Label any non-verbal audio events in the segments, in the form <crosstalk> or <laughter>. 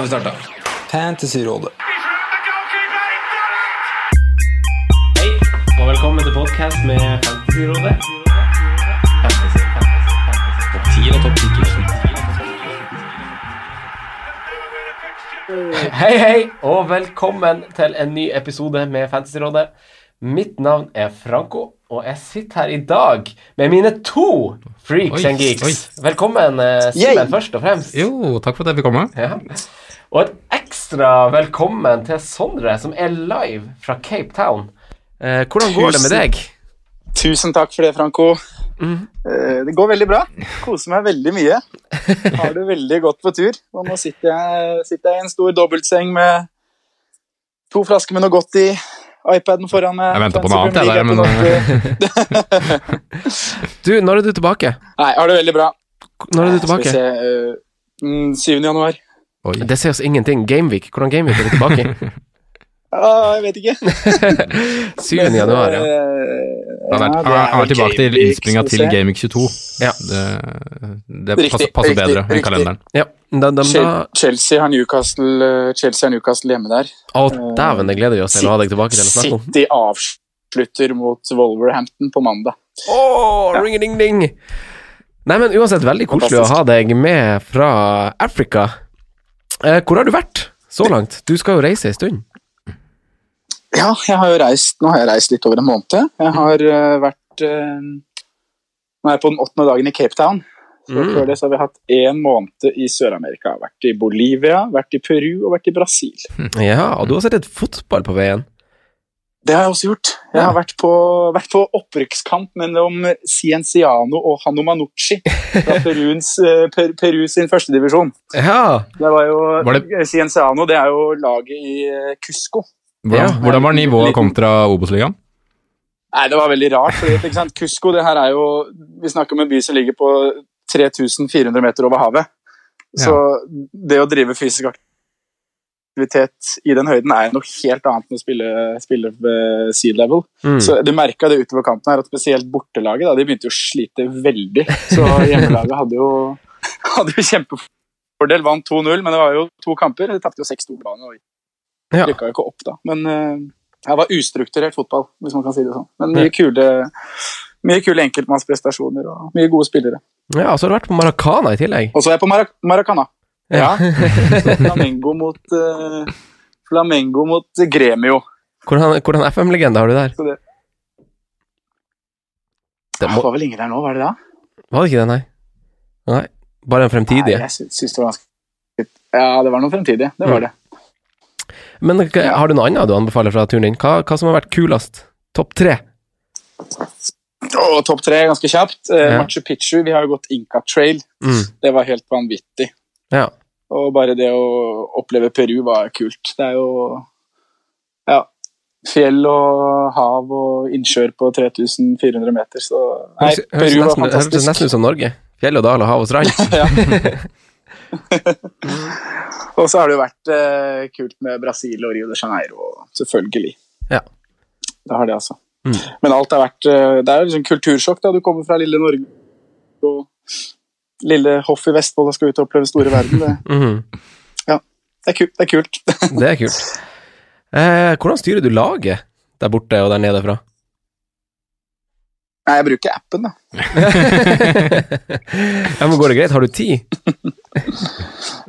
Nå har vi starta. Fantasyrådet. Hei, og velkommen til podkast med Fantasyrådet. Fantasy, fantasy, fantasy. Topp 10 og topp 10 Hei, hei, og velkommen til en ny episode med Fantasyrådet. Mitt navn er Franco, og jeg sitter her i dag med mine to freaks Oi, and geeks. oi. Velkommen, eh, Simen, først og fremst. Jo, takk for at jeg fikk komme. Ja. Og et ekstra velkommen til Sondre, som er live fra Cape Town. Eh, hvordan går det med deg? Tusen takk for det, Franco. Mm. Eh, Det går veldig bra. Koser meg veldig mye. Har det veldig godt på tur. Og nå sitter jeg, sitter jeg i en stor dobbeltseng med to flasker med noe godt i, iPaden foran meg. Jeg venter på noe annet, jeg der, men. <laughs> Du, når er du tilbake? Nei, har det veldig bra. Når er du Skal vi tilbake? se eh, mm, 7. januar. Oi. Det oss ingenting. Gameweek. Hvordan Gameweek er det tilbake? <laughs> Ah, jeg vet ikke. <laughs> 7. januar, ja. Eh, Han er, ja, er, er tilbake til innspillinga til Gameweek 22. Ja. Det, det Riktig, passer, passer riktig, bedre enn riktig. kalenderen. ja. Da, da, da. Chelsea har Newcastle, eh, Chelsea har Newcastle hjemme der. Å, dæven, det gleder vi oss til å ha deg tilbake til å snakke om. City avslutter mot Wolverhampton på mandag. Åh, ring ding ding Nei, men uansett, veldig koselig å ha deg med fra Afrika. Eh, hvor har du vært så langt? Du skal jo reise en stund. Ja, jeg har jo reist, nå har jeg reist litt over en måned. Jeg har eh, vært eh, Nå er jeg på den åttende dagen i Cape Town. Så Mm. Før det så har vi hatt én måned i Sør-Amerika. Vært i Bolivia, vært i Peru og vært i Brasil. Ja, og du har sett et fotball på veien. Det har jeg også gjort. Jeg har vært på, vært på opprykkskamp mellom Cienciano og Hanomanucci fra <laughs> Peruens, eh, per, Peru sin førstedivisjon. Ja. Det var jo Var det- Cienciano det er jo laget i eh, Cusco. Hvordan, Ja. hvordan var nivået kontra Obos-ligaen? Nei, det var veldig rart. Fordi, ikke sant? Cusco det her er jo Vi snakker om en by som ligger på 3400 meter over havet. Så det å drive fysisk aktivitet i den høyden er noe helt annet enn å spille, spille ved sea level. Mm. Så Du merka det utover kampen her, at spesielt bortelaget da, de begynte å slite veldig. Så hjemmelaget hadde jo, <laughs> hadde jo kjempefordel. Vant 2-0, men det var jo to kamper. De tapte jo 6-2 på banen og Ja. rykka jo ikke opp, da. Men eh, det var ustrukturert fotball, hvis man kan si det sånn. Men mye kule, mye kule enkeltmannsprestasjoner og mye gode spillere. ja, så har du vært på Maracana i tillegg. Og så er jeg på Marac Maracana. Ja. <laughs> Flamengo mot uh, Flamengo mot Gremio. Hvordan, hvordan FM-legende har du der? Det, må, var vel ingen der nå, var det da? var det ikke det, nei? Nei, bare en fremtidig. Nei, jeg sy- syns det var ganske Ja, det var noen fremtidig. Det Mm. var det. Men hva- har du noe annet du anbefaler fra turen din? Hva, hva som har vært kulest? Topp tre? Topp tre ganske kjapt. Eh, Ja. Machu Picchu, vi har jo gått Inca Trail. Mm. Det var helt vanvittig. Ja. Og bare det å oppleve Peru var kult. Det er jo ja, fjell og hav og innsjøer på 3400 meter, så Nei, Høres, høres, Peru var nesten, høres nesten ut som Norge. Fjell og dal og hav og strand. <laughs> <laughs> Og så har det jo vært eh, kult med Brasil og Rio de Janeiro, selvfølgelig. Ja. Det har det, altså. Mm. Men alt har vært eh, Det er jo liksom kultursjokk da du kommer fra lille Norge og lille hoff i Vestfold og skal ut og oppleve store verden. Det, <laughs> Mhm. det, er, kult, det er kult. <laughs> Det er kult. Eh, hvordan styrer du laget der borte og der nede fra? Nei, jeg bruker appen, da. <laughs> ja, men Går det greit? Har du tid?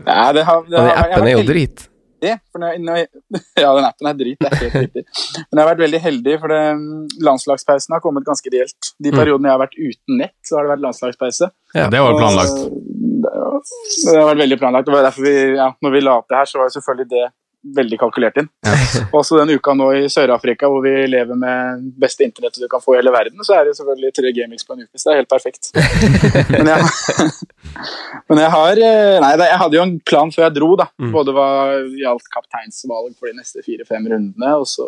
Nei, det har, det har, appen er jo vært heldig. For når jeg, når jeg, <laughs> ja, den appen er drit, det er helt riktig. Men jeg har vært veldig heldig, for det, mm, landslagspausen har kommet ganske reelt. De Mm. periodene jeg har vært uten nett, så har det vært landslagspause. Ja, det var jo planlagt. Og Det, det har vært veldig planlagt. og derfor vi, ja, når vi la opp det her, så var jo selvfølgelig det veldig kalkulert inn. <laughs> Også den uka nå i Sør-Afrika hvor vi lever med beste internettet du kan få i hele verden, så er det selvfølgelig tre gamings på en uke. Så det er helt perfekt. <laughs> Men jeg, <laughs> men jeg har eh, Nei, jeg hadde jo en plan før jeg dro, da. Mm. Både hva gjaldt kapteinsvalg for de neste fire-fem rundene, og så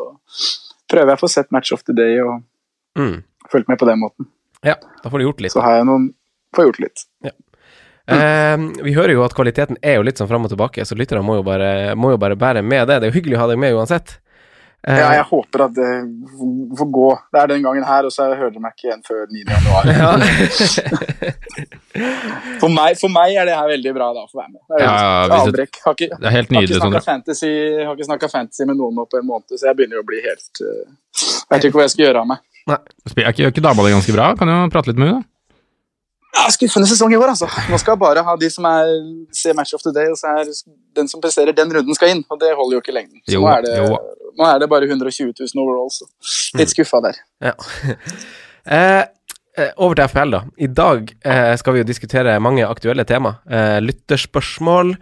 prøver jeg å få sett Match of the Day og Mm. fulgt med på den måten. Ja, da får du gjort litt. Så har jeg noen Får gjort litt. Eh, vi hører jo at kvaliteten er jo litt sånn fram og tilbake, så lytterne må må jo bare bære med det. Det er jo hyggelig å ha deg med uansett. Eh, Ja, jeg håper at det får gå. Det er den gangen her, og så hører dere meg ikke igjen før 9. januar. <laughs> For meg, for meg er det her veldig bra da, å få være med. Det er Ja, ja, det- avbrekk. Har ikke, Det er helt har ikke fantasy, har ikke fantasy med noen nå på en måned, så jeg begynner jo å bli helt uh, Jeg vet ikke hva jeg skal gjøre av meg. Spil- Er ikke, ikke dama di ganske bra? Kan jo prate litt med henne, da. Ja, skuffende sesong i år, altså. Nå skal bare ha de som er, ser Match of the Day, og så er den som presterer den runden, skal inn. Og det holder jo ikke lengden. Så Jo, nå, er det, nå er det bare 120 000 overall, så litt skuffa der. Ja. <laughs> Eh, eh, over til FPL, da. I dag eh, skal vi jo diskutere mange aktuelle tema. Eh, lytterspørsmål,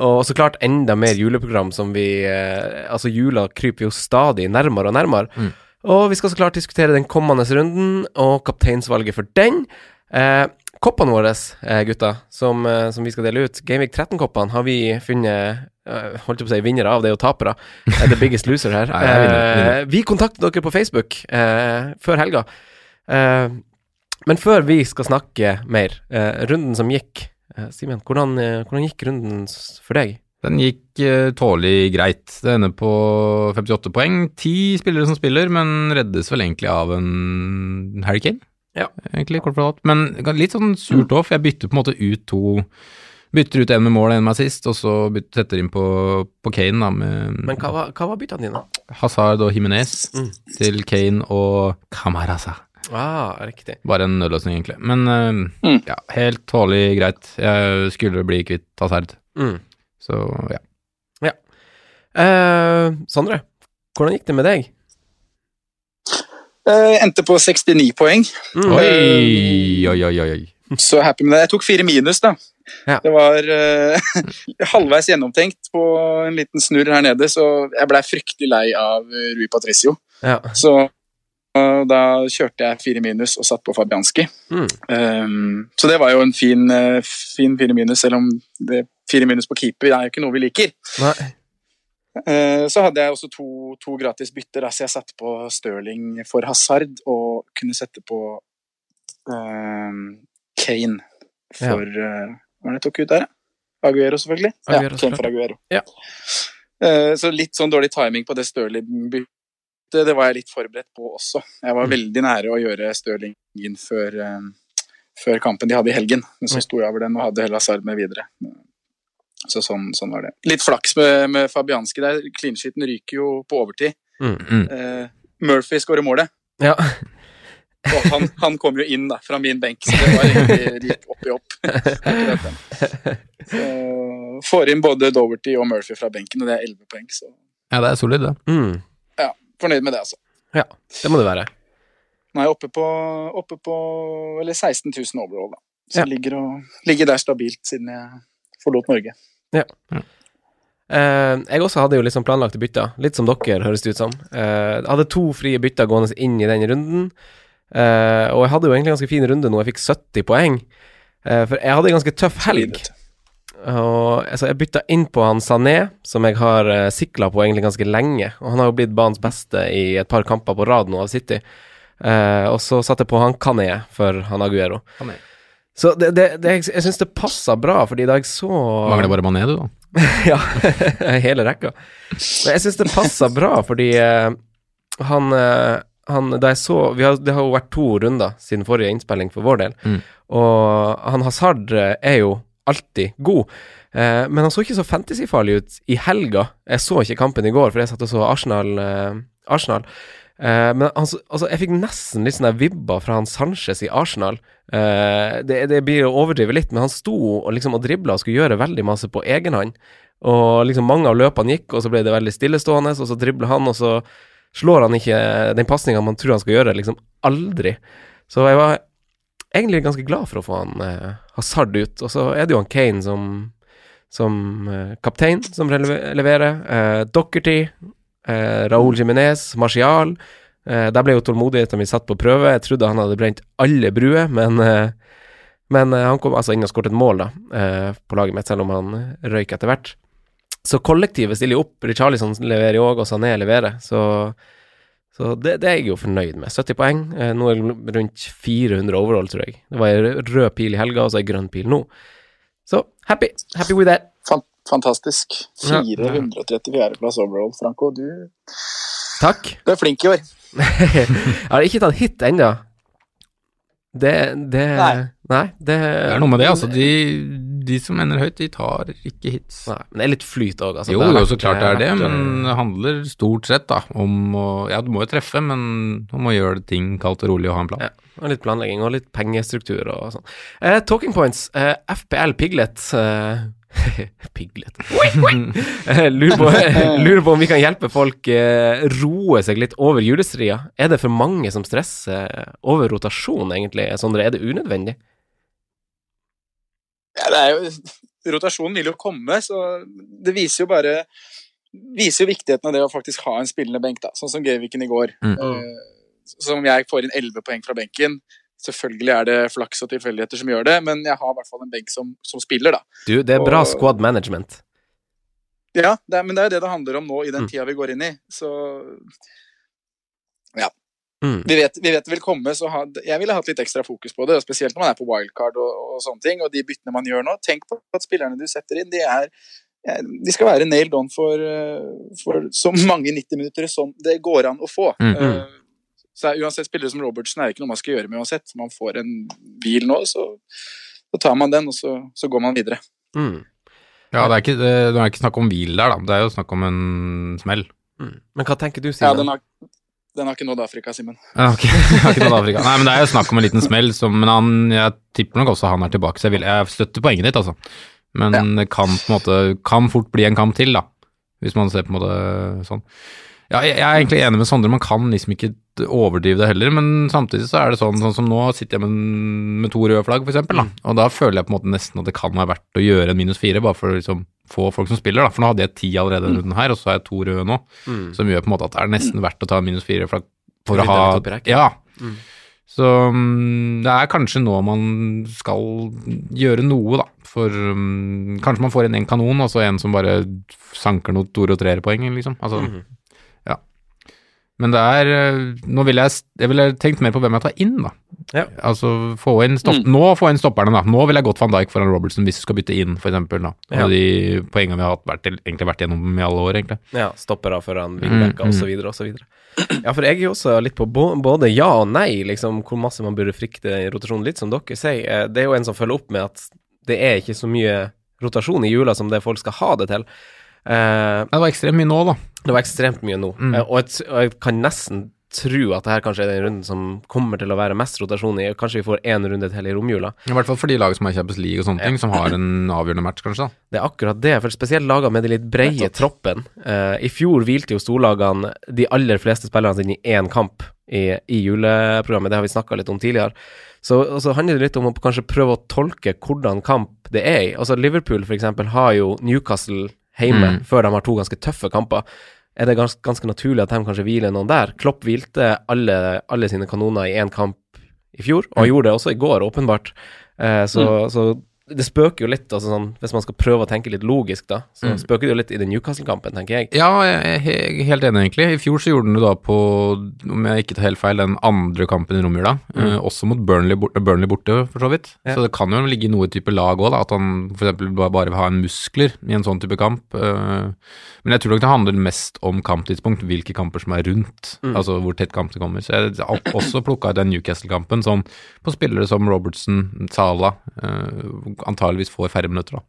og så klart enda mer juleprogram som vi eh, Altså, jula kryper jo stadig nærmere og nærmere. Mm. Og vi skal så klart diskutere den kommende runden og kapteinsvalget for den. Eh, koppene våre, eh, gutta, som, eh, som vi skal dele ut, Gameweek 13-koppene, har vi funnet eh, Holdt jeg på å si vinnere av, det er jo tapere. The biggest loser her. <laughs> Nei, er vinner, vinner. Vi kontaktet dere på Facebook eh, før helga. Eh, men før vi skal snakke mer, eh, runden som gikk Simen, hvordan, hvordan gikk runden for deg? Den gikk tålelig greit. Det ender på 58 poeng. Ti spillere som spiller, men reddes vel egentlig av en Harry Kane. Ja. Egentlig, kort fortalt. Men litt sånn surt òg, for jeg bytter på en måte ut to Bytter ut en med mål og en med assist, og så bytter, setter inn på, på Kane da, med Men hva var, hva var byttene dine? Hazard og Jimenez Mm. til Kane og Camaraza Ah, riktig. Bare en nødløsning, egentlig. Men eh, ja, helt tålelig greit. Jeg skulle bli kvitt Hazard, Mm. så ja. Eh, Sondre, hvordan gikk det med deg? Eh, endte på 69 poeng. Mm. Oi, oi, oi, oi. Så happy med det. Jeg tok fire minus, da. Ja. Det var uh, <laughs> halvveis gjennomtenkt på en liten snurr her nede, så jeg blei fryktelig lei av eh, Rui Patricio. Ja. Så uh, da kjørte jeg fire minus og satt på Fabianski. Mm. Um, så det var jo en fin, uh, fin fire minus, selv om det fire minus på keeper er jo ikke noe vi liker. Nei. Eh, Så hadde jeg også to, to gratis bytter. så jeg satte på Stirling for Hazard og kunne sette på eh, Kane for ja. Hva var det jeg tok ut der? Aguero, selvfølgelig. Aguero, ja, Kane for Aguero. Ja. Uh, så litt sånn dårlig timing på det Stirling-byttet, det var jeg litt forberedt på også. Jeg var Mm. veldig nære å gjøre Stirling inn før, eh, før kampen de hadde i helgen, men så sto jeg over den og hadde Hazard med videre. Så sånn, sånn var det. Litt flaks med, med Fabianski der. Clean-sheeten ryker jo på overtid. Mm. Mm. Uh, Murphy skårer målet, Ja. <laughs> og han, han kom jo inn da, fra min benk, så det var egentlig det gikk opp i opp. <laughs> Så, får inn både Doverty og Murphy fra benken, og det er 11 poeng, så Ja, det er solid, det. Mm. ja, fornøyd med det, altså. ja, det må det være. Nå er jeg oppe på, oppe på eller 16 000 overall, da. Så Ja. ligger, og, ligger der stabilt siden jeg forlot Norge. Eh, jeg også hadde jo liksom planlagte bytter, litt som dere, høres det ut som. Uh, jeg hadde to frie bytter gående inn i den runden, uh, og jeg hadde jo egentlig en ganske fin runde nå, jeg fikk 70 poeng. For jeg hadde en ganske tøff helg. Og altså, jeg bytta inn på han Sané, som jeg har uh, sikla på egentlig ganske lenge. Og han har jo blitt banens beste i et par kamper på rad nå av City. Og så satte jeg på han Kané for han Aguero. Kané. Så det, det, det, jeg, syns det passer bra, fordi da jeg så Mangler bare Mané, du, da. <laughs> ja, <laughs> hele rekka. Men jeg syns det passer bra, fordi uh, han, uh, han Da jeg så vi har, Det har jo vært to runder siden forrige innspilling for vår del, Mm. og han Hazard eh, er jo alltid god. Uh, men han så ikke så fantasyfarlig ut i helga. Jeg så ikke kampen i går, for jeg satt og så Arsenal. Arsenal. Eh, men han, altså, jeg fikk nesten litt sånne vibber fra han Sanchez i Arsenal. Uh, det, det blir å overdrive litt, men han sto og liksom og dribla og skulle gjøre veldig masse på egen hånd. Og liksom mange av løpene gikk, og så ble det veldig stillestående, og så dribler han, og så slår han ikke den pasninga man tror han skal gjøre, liksom aldri. Så jeg var egentlig ganske glad for å få han eh, Hazard ut. Og så er det jo han Kane som, som eh, kaptein som leverer. Eh, Docherty, eh, Raúl Jiminez, Marcial. Eh, der ble jo tålmodigheten min satt på prøve. Jeg trodde han hadde brent alle bruer, men eh, men eh, han kom altså inn og skåret et mål da, eh, på laget mitt, selv om han røyk etter hvert. Så kollektivet stiller jo opp. Richarlison leverer jo òg, og Sané leverer. Så, så det, det er jeg jo fornøyd med. 70 poeng. Eh, nå er det rundt 400 overhold, tror jeg. Det var ei rød pil i helga, og så ei grønn pil nå. Så happy. Happy with that. Fan, fantastisk. 434.-plass overall, Franco. Du, Takk. du er flink i år. <laughs> jeg har ikke tatt hit ennå. Det, det Nei. Nei, det Det er noe med det, altså. De, de som ender høyt, de tar ikke hits. Nei, men det er litt flyt òg. Altså, jo, Det jo, så klart det er det, men det handler stort sett da om å Ja, du må jo treffe, men om å gjøre ting kaldt og rolig og ha en plan. Ja, og litt planlegging og litt pengestruktur og sånn. Eh, talking points. Eh, FPL Piglet eh, <laughs> Piglet Eh, <laughs> lurer, på, <laughs> lurer på om vi kan hjelpe folk eh, roe seg litt over julestria. Er det for mange som stresser over rotasjon, egentlig, Sondre? Er det unødvendig? Ja, det er jo, rotasjonen vil jo komme, så det viser jo bare viser jo viktigheten av det å faktisk ha en spillende benk, da, sånn som Gaviken i går. Mm. Eh, som jeg får inn 11 poeng fra benken, selvfølgelig er det flaks og tilfeldigheter som gjør det, men jeg har i hvert fall en benk som, som spiller, da. Du, det er bra Og- squad management. Ja, det er, men det er jo det det handler om nå i den Mm. tida vi går inn i. Så ja. Mm. Vi vet, vi vet det vil komme, så ha, jeg ville hatt litt ekstra fokus på det. Spesielt når man er på wildcard og, og sånne ting. Og de byttene man gjør nå. Tenk på at spillerne du setter inn, de er de skal være nailed on for, eh, for så mange 90 minutter som det går an å få. Mm. Eh, Så er, uansett spillere som Robertsen er det ikke noe man skal gjøre med uansett. Man får en hvil nå, så, så tar man den, og så, så går man videre. Mm. Ja, det er, ikke, det, det er ikke snakk om hvil der, da. Det er jo snakk om en smell. Mm. Men hva tenker du, Ja, Simen? den har, den har ikke nådd Afrika, Simen. <laughs> Okay. Nei, men det er jo snakk om en liten smell, så, men han, jeg tipper nok også han er tilbake, så jeg, vil, jeg støtter poenget ditt, altså. Men det kan på en måte, kan fort bli en kamp til, da. Hvis man ser på en måte sånn. Ja, jeg, jeg er egentlig enig med Sondre, man kan liksom ikke overdrive det heller, men samtidig så er det sånn, sånn som nå sitter jeg med, med to røde flagg, eksempel, da. Og da føler jeg på en måte nesten at det kan være verdt å gjøre en minus fire, bare for å liksom få folk som spiller, da. For nå hadde jeg ti allerede denne runden her, og så har jeg to røde nå, Mm. som gjør på en måte at det er nesten verdt å ta en minus fire flagg for å ha. Ja. Mm. Så mm, det er kanskje nå man skal gjøre noe, da. For um, kanskje man får inn en kanon, og så en som bare sanker noe to- og treerpoeng, liksom. Altså, mm ja. Men det er eh, Nå ville jeg, jeg ville tenkt mer på hvem jeg tar inn, da. Ja. Altså få inn stopp, Nå få inn stopperne, da. Nå ville jeg gått van Dijk foran Robertson hvis du skal bytte inn, eksempel, da. Og Ja. de poengene vi har hatt, vært, egentlig vært gjennom i alle år, egentlig. Ja, stoppere foran wingbacker Mm, mm. osv. osv. Ja, for jeg er jo også litt på både ja og nei, liksom, hvor masse man burde frykte i rotasjon. Litt som dere sier, eh, det er jo en som følger opp med at det er ikke så mye rotasjon i jula som det folk skal ha det til. Eh, Det var ekstremt mye nå, da. det var ekstremt mye nå, Mm. Uh, og, jeg, og jeg kan nesten tro at det her kanskje er den runden som kommer til å være mest rotasjon i. Kanskje vi får én runde til i romjula. I hvert fall for de lagene som har Champions League og sånne ting, som har en avgjørende match, kanskje. da. Det er akkurat det, for spesielt lagene med de litt breie troppen. Uh, I fjor hvilte jo storlagene de aller fleste spillerne sine i én kamp i, i juleprogrammet, det har vi snakka litt om tidligere. Så, så handler det litt om å kanskje prøve å tolke hvordan kamp det er i. Altså Liverpool eksempel har jo Newcastle hjemme Mm. før de har to ganske tøffe kamper. Er det gans, ganske naturlig at de kanskje hviler noen der? Klopp hvilte alle, alle sine kanoner i én kamp i fjor, og han gjorde det også i går, åpenbart. Eh, så, så det spøker jo litt, altså sånn, hvis man skal prøve å tenke litt logisk, da, så Mm. spøker det jo litt i den Newcastle-kampen, tenker jeg. Ja, jeg er helt enig, egentlig. I fjor så gjorde den det da på, om jeg ikke tar helt feil, den andre kampen i romjula. Mm. Eh, også mot Burnley, borte, Burnley borte, for så vidt. Ja. Så det kan jo ligge noe i type lag òg, at han f.eks. bare bare vil ha en muskler i en sånn type kamp. Eh, men jeg tror nok det handler mest om kamptidspunkt, hvilke kamper som er rundt. Mm. Altså hvor tett kampen kommer. Så jeg har også plukka ut den Newcastle-kampen sånn på spillere som Robertson, Sala. eh, antageligvis får færre minutter, da.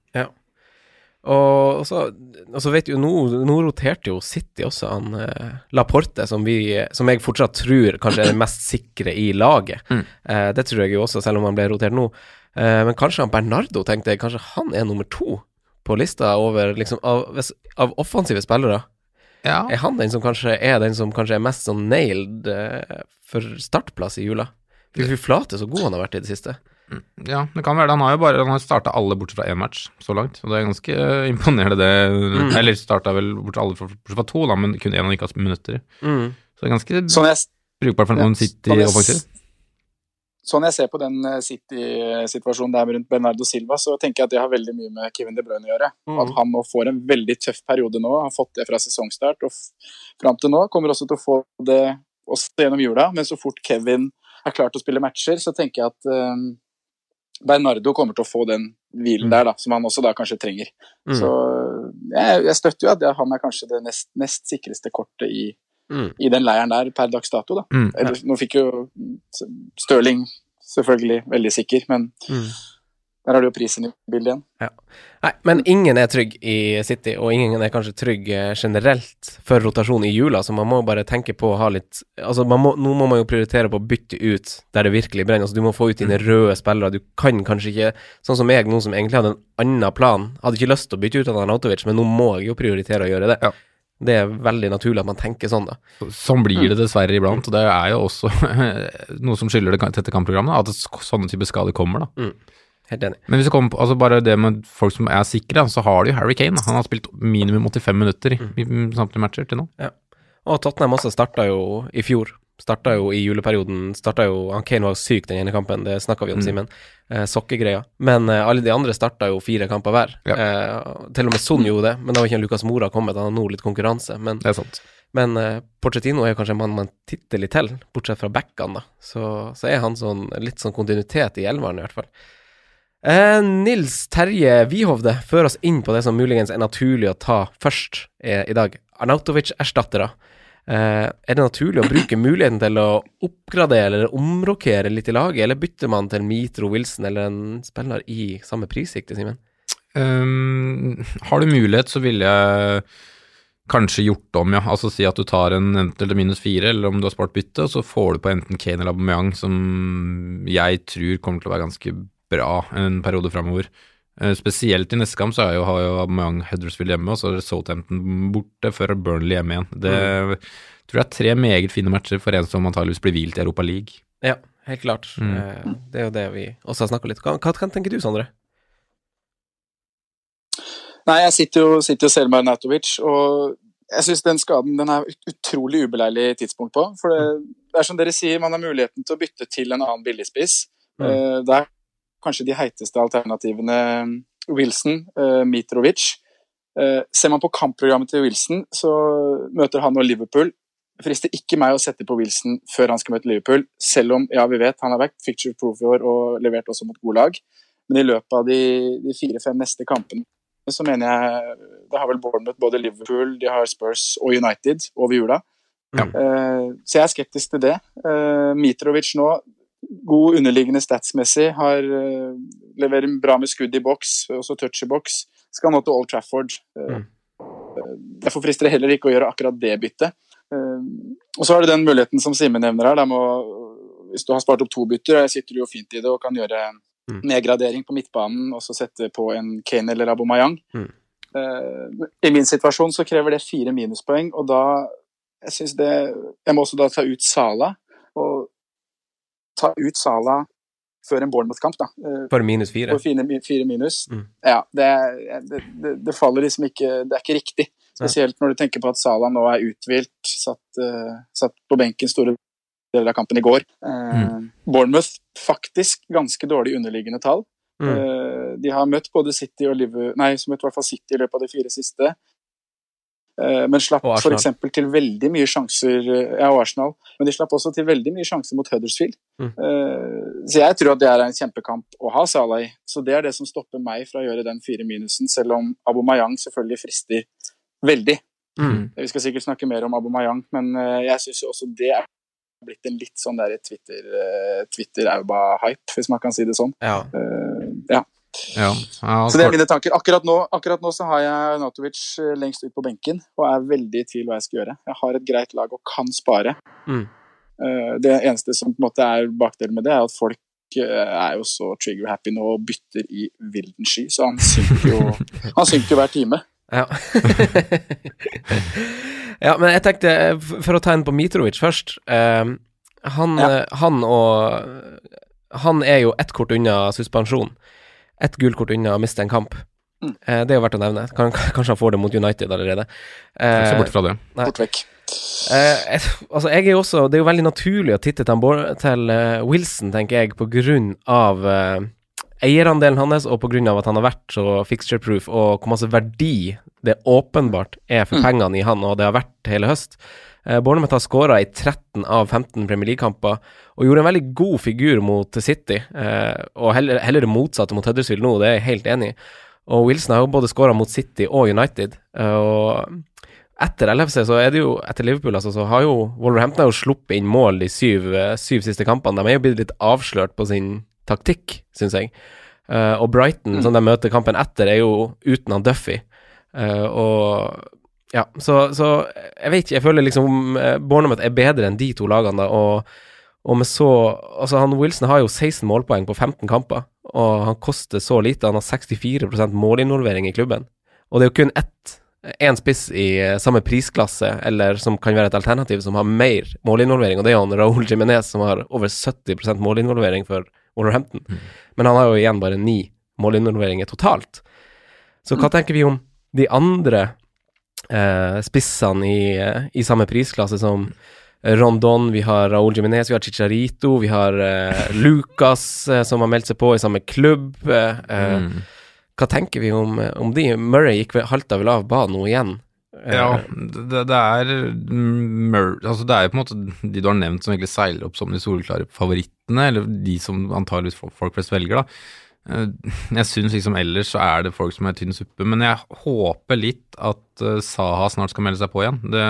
Og, og, så, og så vet jo nå, nå roterte jo City også han eh, Laporte, som, vi, som jeg fortsatt tror kanskje er den mest sikre i laget. Mm. Eh, det tror jeg jo også, selv om han ble rotert nå. Eh, men kanskje han Bernardo, tenkte jeg, kanskje han er nummer to på lista over liksom av, av offensive spillere. Ja. Er han den som kanskje er den som kanskje er mest sånn nailed eh, for startplass i jula? Fy flate, så god han har vært i det siste. Ja, det kan være det. Han har jo bare Han har starta alle bortsett fra én match så langt, og det er ganske <laughs> imponerende, det. Eller starta vel bortsett alle bortsett fra to, da, men kun én han ikke har minutter. Mm. Så det er ganske Sånn jeg, brukbart for en Ja, On sånn City-offensiv. sånn jeg ser på den eh, City-situasjonen der rundt Bernardo Silva, så tenker jeg at det har veldig mye med Kevin De Bruyne å gjøre. Mm. At han nå får en veldig tøff periode nå, har fått det fra sesongstart og fram til nå. Kommer også til å få det også gjennom jula, men så fort Kevin er klar til å spille matcher, så tenker jeg at eh, Bernardo kommer til å få den hvilen Mm. der, da, som han også da kanskje trenger. Mm. Så jeg, jeg støtter jo at han er kanskje det nest, nest sikreste kortet i, Mm. i den leiren der per dags dato. da. Mm. Eller, Nå fikk jo Stirling selvfølgelig veldig sikker, men Mm. Der har du jo prisen i bildet igjen. Nei, men ingen er trygg i City, og ingen er kanskje trygg eh, generelt for rotasjon i jula, så man må bare tenke på å ha litt Altså, man må, nå må man jo prioritere på å bytte ut der det virkelig brenner. Altså, du må få ut dine røde spillere. Du kan kanskje ikke Sånn som jeg noen som egentlig hadde en annen plan, hadde ikke lyst til å bytte ut Arnautovic, men nå må jeg jo prioritere å gjøre det. Ja. Det er veldig naturlig at man tenker sånn, da. Sånn blir det dessverre iblant, og det er jo også <laughs> noe som skylder det tette kampprogrammet, at sånne typer skader kommer, da. Helt enig. Men hvis det kommer på altså bare det med folk som er sikre, så har du jo Harry Kane. Han har spilt minimum 85 minutter i, i samtlige matcher til nå. Og Tottenham også starta jo i fjor. Starta jo i juleperioden. Starta jo han Kane var syk den ene kampen, det snakka vi om, Mm. Simen. Eh, sokkegreia. Men eh, alle de andre starta jo fire kamper hver. Ja. Eh, til og med Son gjorde det, men da var ikke Lucas Mora kommet. Han har nå litt konkurranse. Men, Det er sant. men eh, Porcettino er jo kanskje en mann man titter litt til, bortsett fra backene, da. Så, så er han sånn, litt sånn kontinuitet i elveren, i hvert fall. Eh, Nils Terje Wihovde fører oss inn på det som muligens er naturlig å ta først eh, i dag. Arnautovic-erstattere. Eh, er det naturlig å bruke <clears throat> muligheten til å oppgradere eller omrokere litt i laget, eller bytter man til Mitro Wilson eller en spiller i samme prissikte, Simen? Um, har du mulighet, så ville jeg kanskje gjort om, ja. Altså si at du tar en enten eller minus fire, eller om du har spart bytte, og så får du på enten Kane eller Aubameyang, som jeg tror kommer til å være ganske bra en periode framover. Eh, spesielt i neste kamp så er jo, har jo Aubameyang Huddersfield hjemme, og så er Southampton borte før Burnley hjemme igjen. Det tror jeg er tre meget fine matcher for en som antageligvis blir hvilt i Europa League. Ja, helt klart. Mm. Eh, det er jo det vi også har snakka litt om. Hva, hva tenker du, Sondre? Nei, jeg sitter jo, sitter jo selv med Arnautovic, og jeg syns den skaden den er ut- utrolig ubeleilig tidspunkt på. For det, det er som dere sier, man har muligheten til å bytte til en annen billigspiss. Mm. Uh, det er kanskje de heiteste alternativene Wilson, eh, Mitrovic. Eh, ser man på kampprogrammet til Wilson, så møter han og Liverpool. Det frister ikke meg å sette på Wilson før han skal møte Liverpool, selv om ja, vi vet han har vært picture proof i år og levert også mot gode lag. Men i løpet av de, de fire-fem neste kampene så mener jeg Det har vel Bournemouth både Liverpool, de har Spurs og United over jula. Ja. Uh, så jeg er skeptisk til det. Uh, Mitrovic nå, god underliggende statsmessig, har uh, leverer bra med skudd i boks, også touch i boks. Skal nå til Old Trafford. Eh, eh, Derfor frister det heller ikke å gjøre akkurat det byttet. Eh, og så har du den muligheten som Simen nevner her. Må, hvis du har spart opp to bytter, jeg sitter jo fint i det og kan gjøre Mm. nedgradering på midtbanen og så sette på en Kane eller Abomayang. Mm. Eh, I min situasjon så krever det fire minuspoeng, og da jeg synes det Jeg må også da ta ut Sala. Og ta ut Sala før en Bournemouth-kamp, da. Eh, For minus fire? for fire, fire minus. Mm. Ja, det, det, det, det faller liksom ikke Det er ikke riktig. Spesielt når du tenker på at Sala nå er uthvilt, satt, uh, satt på benken store deler av kampen i går. Eh, Bournemouth faktisk ganske dårlig underliggende tall. Mm. Uh, de har møtt både City og Liverpool Nei, som i hvert fall City i løpet av de fire siste. Eh, men slapp f.eks. til veldig mye sjanser eh, Ja, og Arsenal. Men de slapp også til veldig mye sjanser mot Huddersfield. Mm. Eh, så jeg tror at det er en kjempekamp å ha Salah i. Så det er det som stopper meg fra å gjøre den fire minusen, selv om Abomayang selvfølgelig frister veldig. Mm. Vi skal sikkert snakke mer om Abomayang, men jeg syns jo også det er blitt en litt sånn der Twitter, Twitter-auba-hype, hvis man kan si det sånn. Ja. Ja. Ja, Så det er mine tanker. Akkurat nå, akkurat nå så har jeg Natovic eh, lengst ut på benken og er veldig i tvil hva jeg skal gjøre. Jeg har et greit lag og kan spare. Mm. Eh, Det eneste som på en måte er bakdelen med det, er at folk eh, er jo så trigger-happy nå og bytter i vilden sky, så han synker jo, <laughs> han synker jo hver time. Ja. <laughs> ja, men jeg tenkte, for å ta en på Mitrovic først eh, han, Ja. han og Han er jo ett kort unna suspensjon. Ett gult kort unna å miste en kamp. Mm. Eh, det er jo verdt å nevne. Kan, <laughs> kanskje han får det mot United allerede. Se Eh, bort fra det. Nei. Bort vekk. Eh, et, altså, jeg er jo også Det er jo veldig naturlig å titte til, til uh, Wilson, tenker jeg, på grunn av uh, eierandelen hans, og på grunn av at han har vært så fixture-proof, og hvor masse verdi det åpenbart er for Mm. pengene i han, og det har vært hele høst. Eh, Bournemouth har skåra i 13 av 15 Premier League-kamper, og gjorde en veldig god figur mot City, eh, og heller, heller det motsatte mot Huddersfield nå, det er jeg helt enig i. Og Wilson har jo både skåra mot City og United, eh, og etter LFC, så er det jo Etter Liverpool, altså, så har jo Wolverhampton har jo sluppet inn mål de syv, syv siste kampene. De er jo blitt litt avslørt på sin taktikk, syns jeg. Eh, og Brighton, som de møter kampen etter, er jo uten han Duffy. Eh, og ja, så, så jeg vet ikke, jeg føler liksom uh, Bournemouth er bedre enn de to lagene, da, og, og med så Altså, han Wilson har jo 16 målpoeng på 15 kamper, og han koster så lite. Han har 64% målinvolvering i klubben, og det er jo kun ett én spiss i eh, samme prisklasse, eller som kan være et alternativ, som har mer målinvolvering, og det er han Raúl Jiménez, som har over 70% målinvolvering for Wolverhampton. Men han har jo igjen bare ni målinvolveringer totalt. Så hva tenker vi om de andre eh, spissene i, eh, i samme prisklasse som Rondon, vi har Raúl Jiminez, vi har Chicharito, vi har eh, <laughs> Lucas, eh, som har meldt seg på i samme klubb. Eh, eh, Mm. Hva tenker vi om, om de? Murray gikk vel, halta vel av banen nå igjen. Eh, Ja, det, det er mør, altså Det er jo på en måte de du har nevnt som egentlig seiler opp som de soleklare favorittene, eller de som antageligvis folk flest velger, da. Eh, Jeg syns liksom ellers så er det folk som er tynn suppe, men jeg håper litt at eh, Saha snart skal melde seg på igjen. Det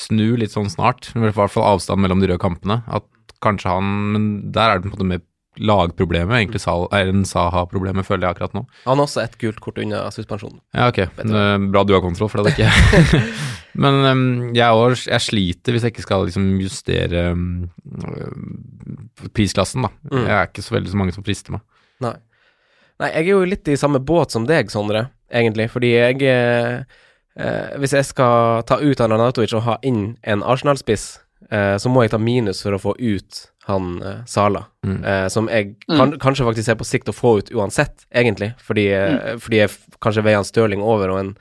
snur litt sånn snart, i hvert fall avstand mellom de røde kampene. At kanskje han Men der er det på en måte mer lagproblemet, egentlig er en Saha-problemet, føler jeg akkurat nå. Han har også ett gult kort unna suspensjon. Ja, ok. Er bra du har kontroll, for det hadde ikke <laughs> jeg. Men um, jeg, også, jeg sliter hvis jeg ikke skal liksom justere um, prisklassen, da. Mm. Jeg er ikke så veldig så mange som frister meg. Nei. Nei, jeg er jo litt i samme båt som deg, Sondre, egentlig, fordi jeg eh, eh, Hvis jeg skal ta ut han Arnautovic og ha inn en Arsenal-spiss, eh, så må jeg ta minus for å få ut han eh, Sala, Mm. eh, som jeg kan, kanskje faktisk ser på sikt å få ut uansett, egentlig, fordi, eh, fordi jeg f- kanskje veier han Stirling over og en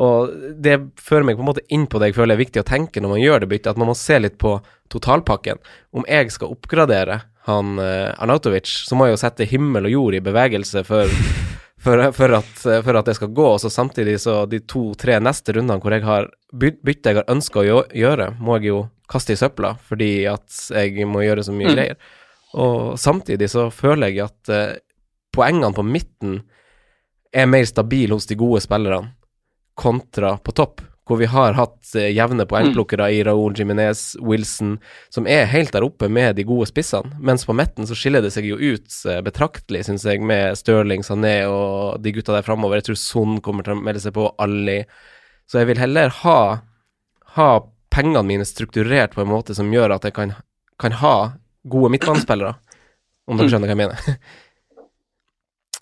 og det fører meg på en måte inn på det jeg føler er viktig å tenke når man gjør det byttet, at man må se litt på totalpakken. Om jeg skal oppgradere han eh, Arnautovic, så må jeg jo sette himmel og jord i bevegelse for, <laughs> for, for, at, for at det skal gå. Og så samtidig så de to-tre neste rundene hvor jeg har Byttet bytte jeg har ønska å gjøre, må jeg jo kaste i søpla fordi at jeg må gjøre så mye Mm. greier. Og samtidig så føler jeg at eh, poengene på midten er mer stabile hos de gode spillerne kontra på topp, hvor vi har hatt eh, jevne poengplukkere i Raúl Jiminez, Wilson, som er helt der oppe med de gode spissene. Mens på midten så skiller det seg jo ut eh, betraktelig, syns jeg, med Stirling, Sané og de gutta der framover. Jeg tror Son kommer til å melde seg på, Alli. Så jeg vil heller ha, ha pengene mine strukturert på en måte som gjør at jeg kan, kan ha gode midtbanespillere, om dere skjønner hva jeg mener. <laughs>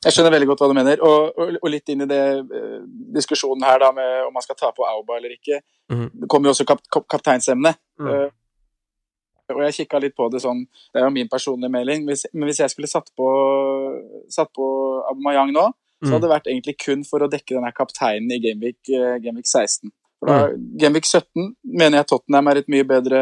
Jeg skjønner veldig godt hva du mener, og, og, og litt inn i det uh, diskusjonen her da med om man skal ta på Auba eller ikke. Mm. Det kommer jo også kap, kap, kapteinsemne. Mm. Uh, og jeg kikka litt på det sånn, det er jo min personlige melding, hvis, men hvis jeg skulle satt på, satt på Aubameyang nå, så hadde det vært egentlig kun for å dekke denne kapteinen i Gameweek, uh, Gameweek 16. For da, Gameweek 17 mener jeg Tottenham er et mye bedre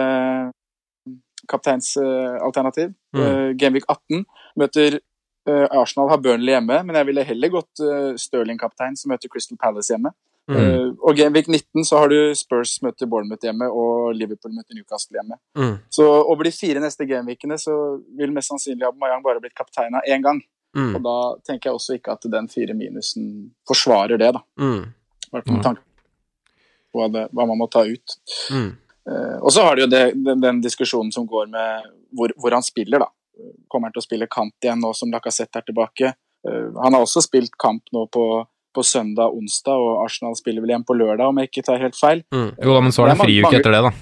kapteinsalternativ. Mm. Gameweek 18 møter eh, Arsenal har Burnley hjemme, men jeg ville heller gått uh, Stirling-kaptein som møter Crystal Palace hjemme. Mm. Eh, og Gameweek 19 så har du Spurs møter Bournemouth hjemme og Liverpool møter Newcastle hjemme. Mm. Så over de fire neste gameweekene så vil mest sannsynlig Aubameyang bare blitt kaptein av én gang. Mm. Og da tenker jeg også ikke at den fire minusen forsvarer det, da. Mm. Bare med tanke på hva, det, hva man må ta ut. Mm. Uh, og så har du jo det, den, den diskusjonen som går med hvor, hvor han spiller, da. Kommer han til å spille kant igjen nå som Lacassette er tilbake? Eh, han har også spilt kamp nå på, på søndag og onsdag, og Arsenal spiller vel igjen på lørdag, om jeg ikke tar helt feil. Mm. Jo da, men så er det en Det er friuke etter det, da.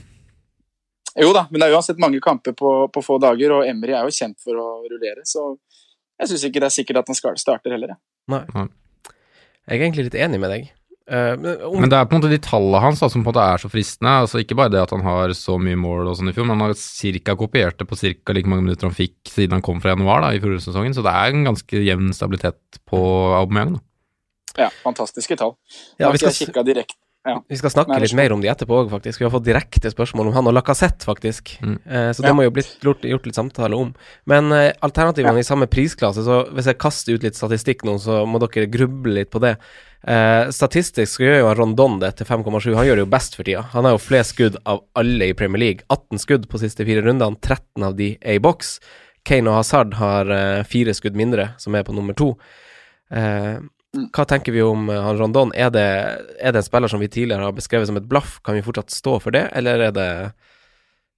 Jo da, men det er uansett mange kamper på, på få dager, og Emry er jo kjent for å rullere, så jeg syns ikke det er sikkert at han skal starter heller. jeg. Nei. Jeg er egentlig litt enig med deg. Eh, men om, Men det er på en måte de tallene hans da, som på en måte er så fristende. altså Ikke bare det at han har så mye mål og sånn i fjor, men han har cirka kopiert det på ca. like mange minutter han fikk siden han kom fra januar da, i fjorårssesongen, så det er en ganske jevn stabilitet på Aubameyang. da. Ja, fantastiske tall. Ja, Nå vi har ikke skal- jeg kikket direkte. Ja. vi skal snakke Nei, litt er mer om de etterpå òg, faktisk. Vi har fått direkte spørsmål om han og Lacassette, faktisk. Mm. Eh, så det Ja. må jo blitt gjort, gjort litt samtale om. Men eh, alternativene i samme prisklasse, så hvis jeg kaster ut litt statistikk nå, så må dere gruble litt på det. Eh, statistisk så gjør jo han Rondon det til 5,7. Han gjør det jo best for tida. Han har jo flest skudd av alle i Premier League. 18 skudd på siste fire rundene, 13 av de er i boks. Kane og Hazard har eh, fire skudd mindre, som er på nummer to. Eh, hva tenker vi om eh, han Rondon? Er det, er det en spiller som vi tidligere har beskrevet som et blaff? Kan vi fortsatt stå for det, eller er det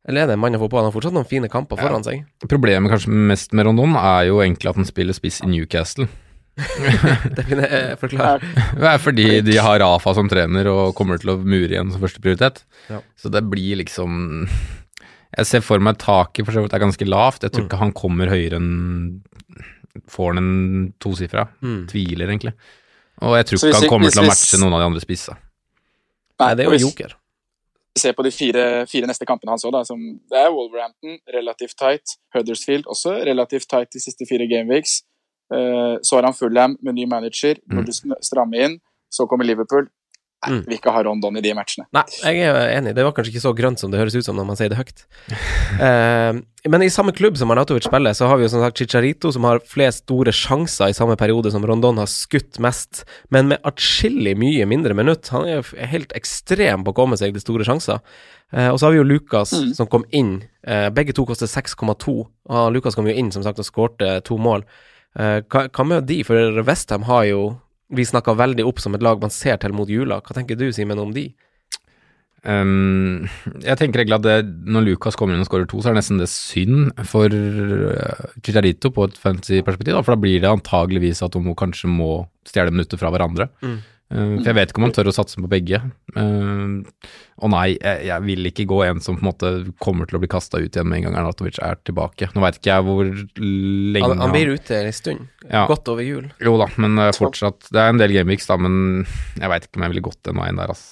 eller er det en mann å få på? Han har fortsatt noen fine kamper foran seg. Problemet kanskje mest med Rondon er jo egentlig at han spiller spiss i Newcastle. <laughs> det kan jeg forklare. <laughs> Det er fordi de har Rafa som trener og kommer til å mure igjen som første prioritet. Ja. Så det blir liksom Jeg ser for meg taket for så vidt er ganske lavt. Jeg tror Mm. ikke han kommer høyere enn Får han en tosifra? Mm. Tviler, egentlig. Og jeg tror ikke han kommer hvis til å matche noen av de andre spissa. Nei, det er jo hvis joker. Se på de fire, fire neste kampene hans òg, da. Som, det er Wolverhampton, relativt tight. Huddersfield også relativt tight de siste fire gameweeks. Uh, så har han Fulham med ny manager, Mm. når du sn- strammer inn. Så kommer Liverpool. Nei, Mm. vil ikke ha Rondon i de matchene. Nei, jeg er enig. Det var kanskje ikke så grønt som det høres ut som når man sier det høyt. uh, <laughs> men i samme klubb som Arnatovic spiller, så har vi jo som sagt Chicharito, som har flest store sjanser i samme periode som Rondon har skutt mest, men med atskillig mye mindre minutt. Han er jo helt ekstrem på å komme seg til store sjanser. Uh, og så har vi jo Lukas Mm. som kom inn. Uh, begge to koster 6,2. Og Lukas kom jo inn som sagt og skårte to mål. Hva med de? For Westham har jo vi snakka veldig opp som et lag man ser til mot jula. Hva tenker du, Simen, om de? Um, jeg tenker egentlig at det, når Lucas kommer inn og skårer to, så er det nesten det synd for uh, Chicharito på et fancy perspektiv, da, for da blir det antageligvis at de kanskje må stjele minutter fra hverandre. Mm. Uh, for jeg vet ikke om han tør å satse på begge. Uh, og nei, jeg, vil ikke gå en som på en måte kommer til å bli kasta ut igjen med en gang Arnatovic er tilbake. Nå veit ikke jeg hvor lenge Han, han blir ute en stund. Ja. Godt over jul. Jo da, men uh, fortsatt Det er en del gameweeks, da, men jeg veit ikke om jeg ville gått den veien der, ass.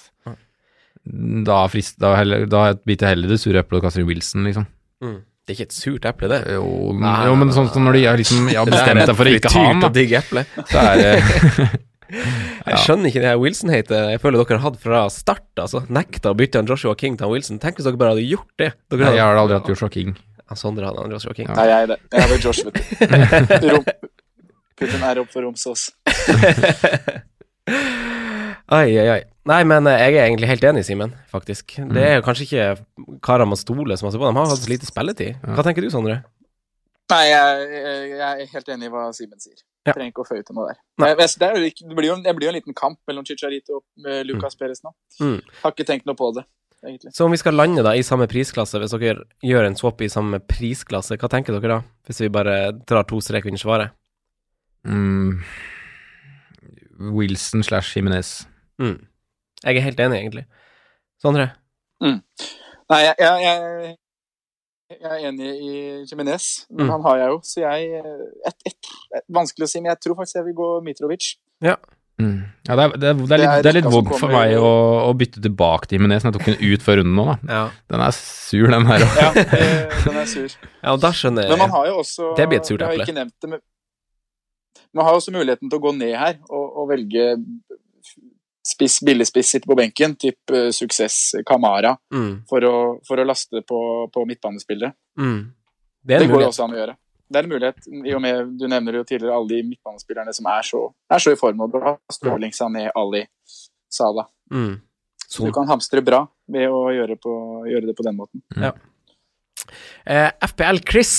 Da, frist, da, heller, da biter jeg heller det sure eplet og kaster inn Wilson, liksom. Mm. Det er ikke et surt eple, det. Jo, men, jo, men sånn som når de har liksom bestemt seg for å ikke ha ham, da. Så er det <laughs> Jeg skjønner ikke det her Wilson-hatet jeg føler dere har hatt fra start. altså Nekta å bytte han Joshua King til Wilson. Tenk hvis dere bare hadde gjort det. Dere Nei, Jeg har aldri hatt Joshua King. Ja, Sondre hadde han Joshua King. Nei, jeg er det. Jeg hadde Josh, vet du. Rom, putt en R opp for Romsås. <laughs> Ai, ai, ai. Nei, men eh, jeg er egentlig helt enig, Simen, faktisk. Det er kanskje ikke karene man stoler så masse på. De har hatt lite spilletid. Hva tenker du, Sondre? Nei, jeg, jeg er helt enig i hva Simen sier. Ja. Trenger ikke å føye til noe der. Jeg, det, er jo ikke, det, blir jo, det blir jo en liten kamp mellom Chicharito og Lucas mm. Perez nå. Mm. Har ikke tenkt noe på det, egentlig. Så om vi skal lande da i samme prisklasse, hvis dere gjør en swap i samme prisklasse, hva tenker dere da? Hvis vi bare drar to strek under svaret? Mm. Wilson slash Jimenez. Mm. Jeg er helt enig, egentlig. Sondre? Nei, jeg, jeg, jeg, er enig i Jimenez, men Mm. han har jeg jo. Så jeg et, et, et, Vanskelig å si, men jeg tror faktisk jeg vil gå Mitrovic. Mm. Ja, det er, det, er, det, er litt, Det er litt vondt for meg å, å bytte tilbake til Jimenez. Jeg tok den ut før runden nå, da. Ja. Den er sur, den her òg. Ja, eh, den er sur. ja, og da skjønner jeg. Men man har jo også Det blir et surt eple. men man har også muligheten til å gå ned her og, og velge spiss, billigspiss sitter på benken, typ uh, suksess Kamara, mm. for å, for å laste på, på midtbanespillere. Mm. Det Det, går også an å gjøre. Det er en mulighet, i og med du nevner jo tidligere alle de midtbanespillerne som er så, er så i form. Og bra. Stirling, Sané, Ali, Salah. Mm. Så du kan hamstre bra ved å gjøre, på, gjøre det på den måten. Eh, FPL Chris,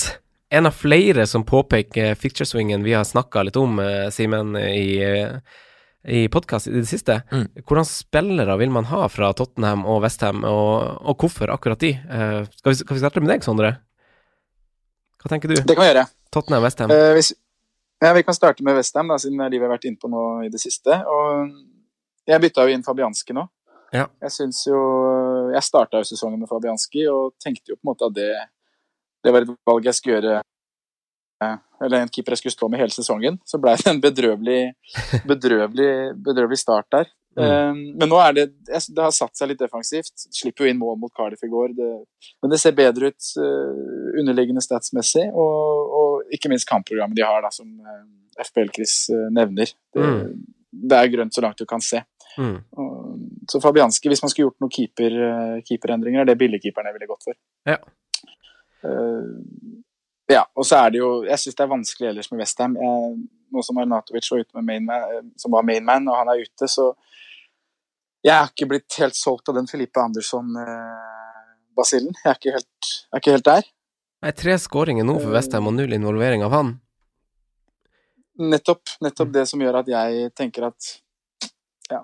en av flere som påpeker ficture-swingen vi har snakka litt om, eh, Simen, i, i podkast i det siste. Mm. Hvordan spillere vil man ha fra Tottenham og Westham, og, og hvorfor akkurat de? Uh, skal, vi, skal vi starte med deg, Sondre? Hva tenker du? Det kan vi gjøre. Tottenham, Westham? Uh, hvis, Ja, Vi kan starte med Westham, siden det er de vi har vært inne på nå i det siste. Og jeg bytta jo inn Fabianski nå. Ja. Jeg syns jo Jeg starta sesongen med Fabianski og tenkte jo på en måte at det, det var et valg jeg skulle gjøre eh, Eller en keeper jeg skulle stå med hele sesongen. Så blei det en bedrøvelig, <laughs> bedrøvelig, bedrøvelig start der. Mm. Um, men nå er det Det har satt seg litt defensivt. Slipper jo inn mål mot Cardiff i går. Det, men det ser bedre ut uh, underliggende statsmessig, og, og ikke minst kampprogrammet de har, da, som FPL-Chris uh, nevner. Det, Mm. det er grønt så langt du kan se. Mm. Så Fabianski, hvis man skulle gjort noen keeper, keeperendringer, er det billigkeeperne ville gått for. Ja. Ja, og så er det jo Jeg syns det er vanskelig ellers med Westham. Nå som Arnatovic var ute med mainman, som var mainman, og han er ute, så Jeg har ikke blitt helt solgt av den Filippe Andersson-basillen. jeg er ikke, helt, er ikke helt der. Nei, tre skåringer nå for Westham og null involvering av han. Nettopp, nettopp det som gjør at jeg tenker at ja,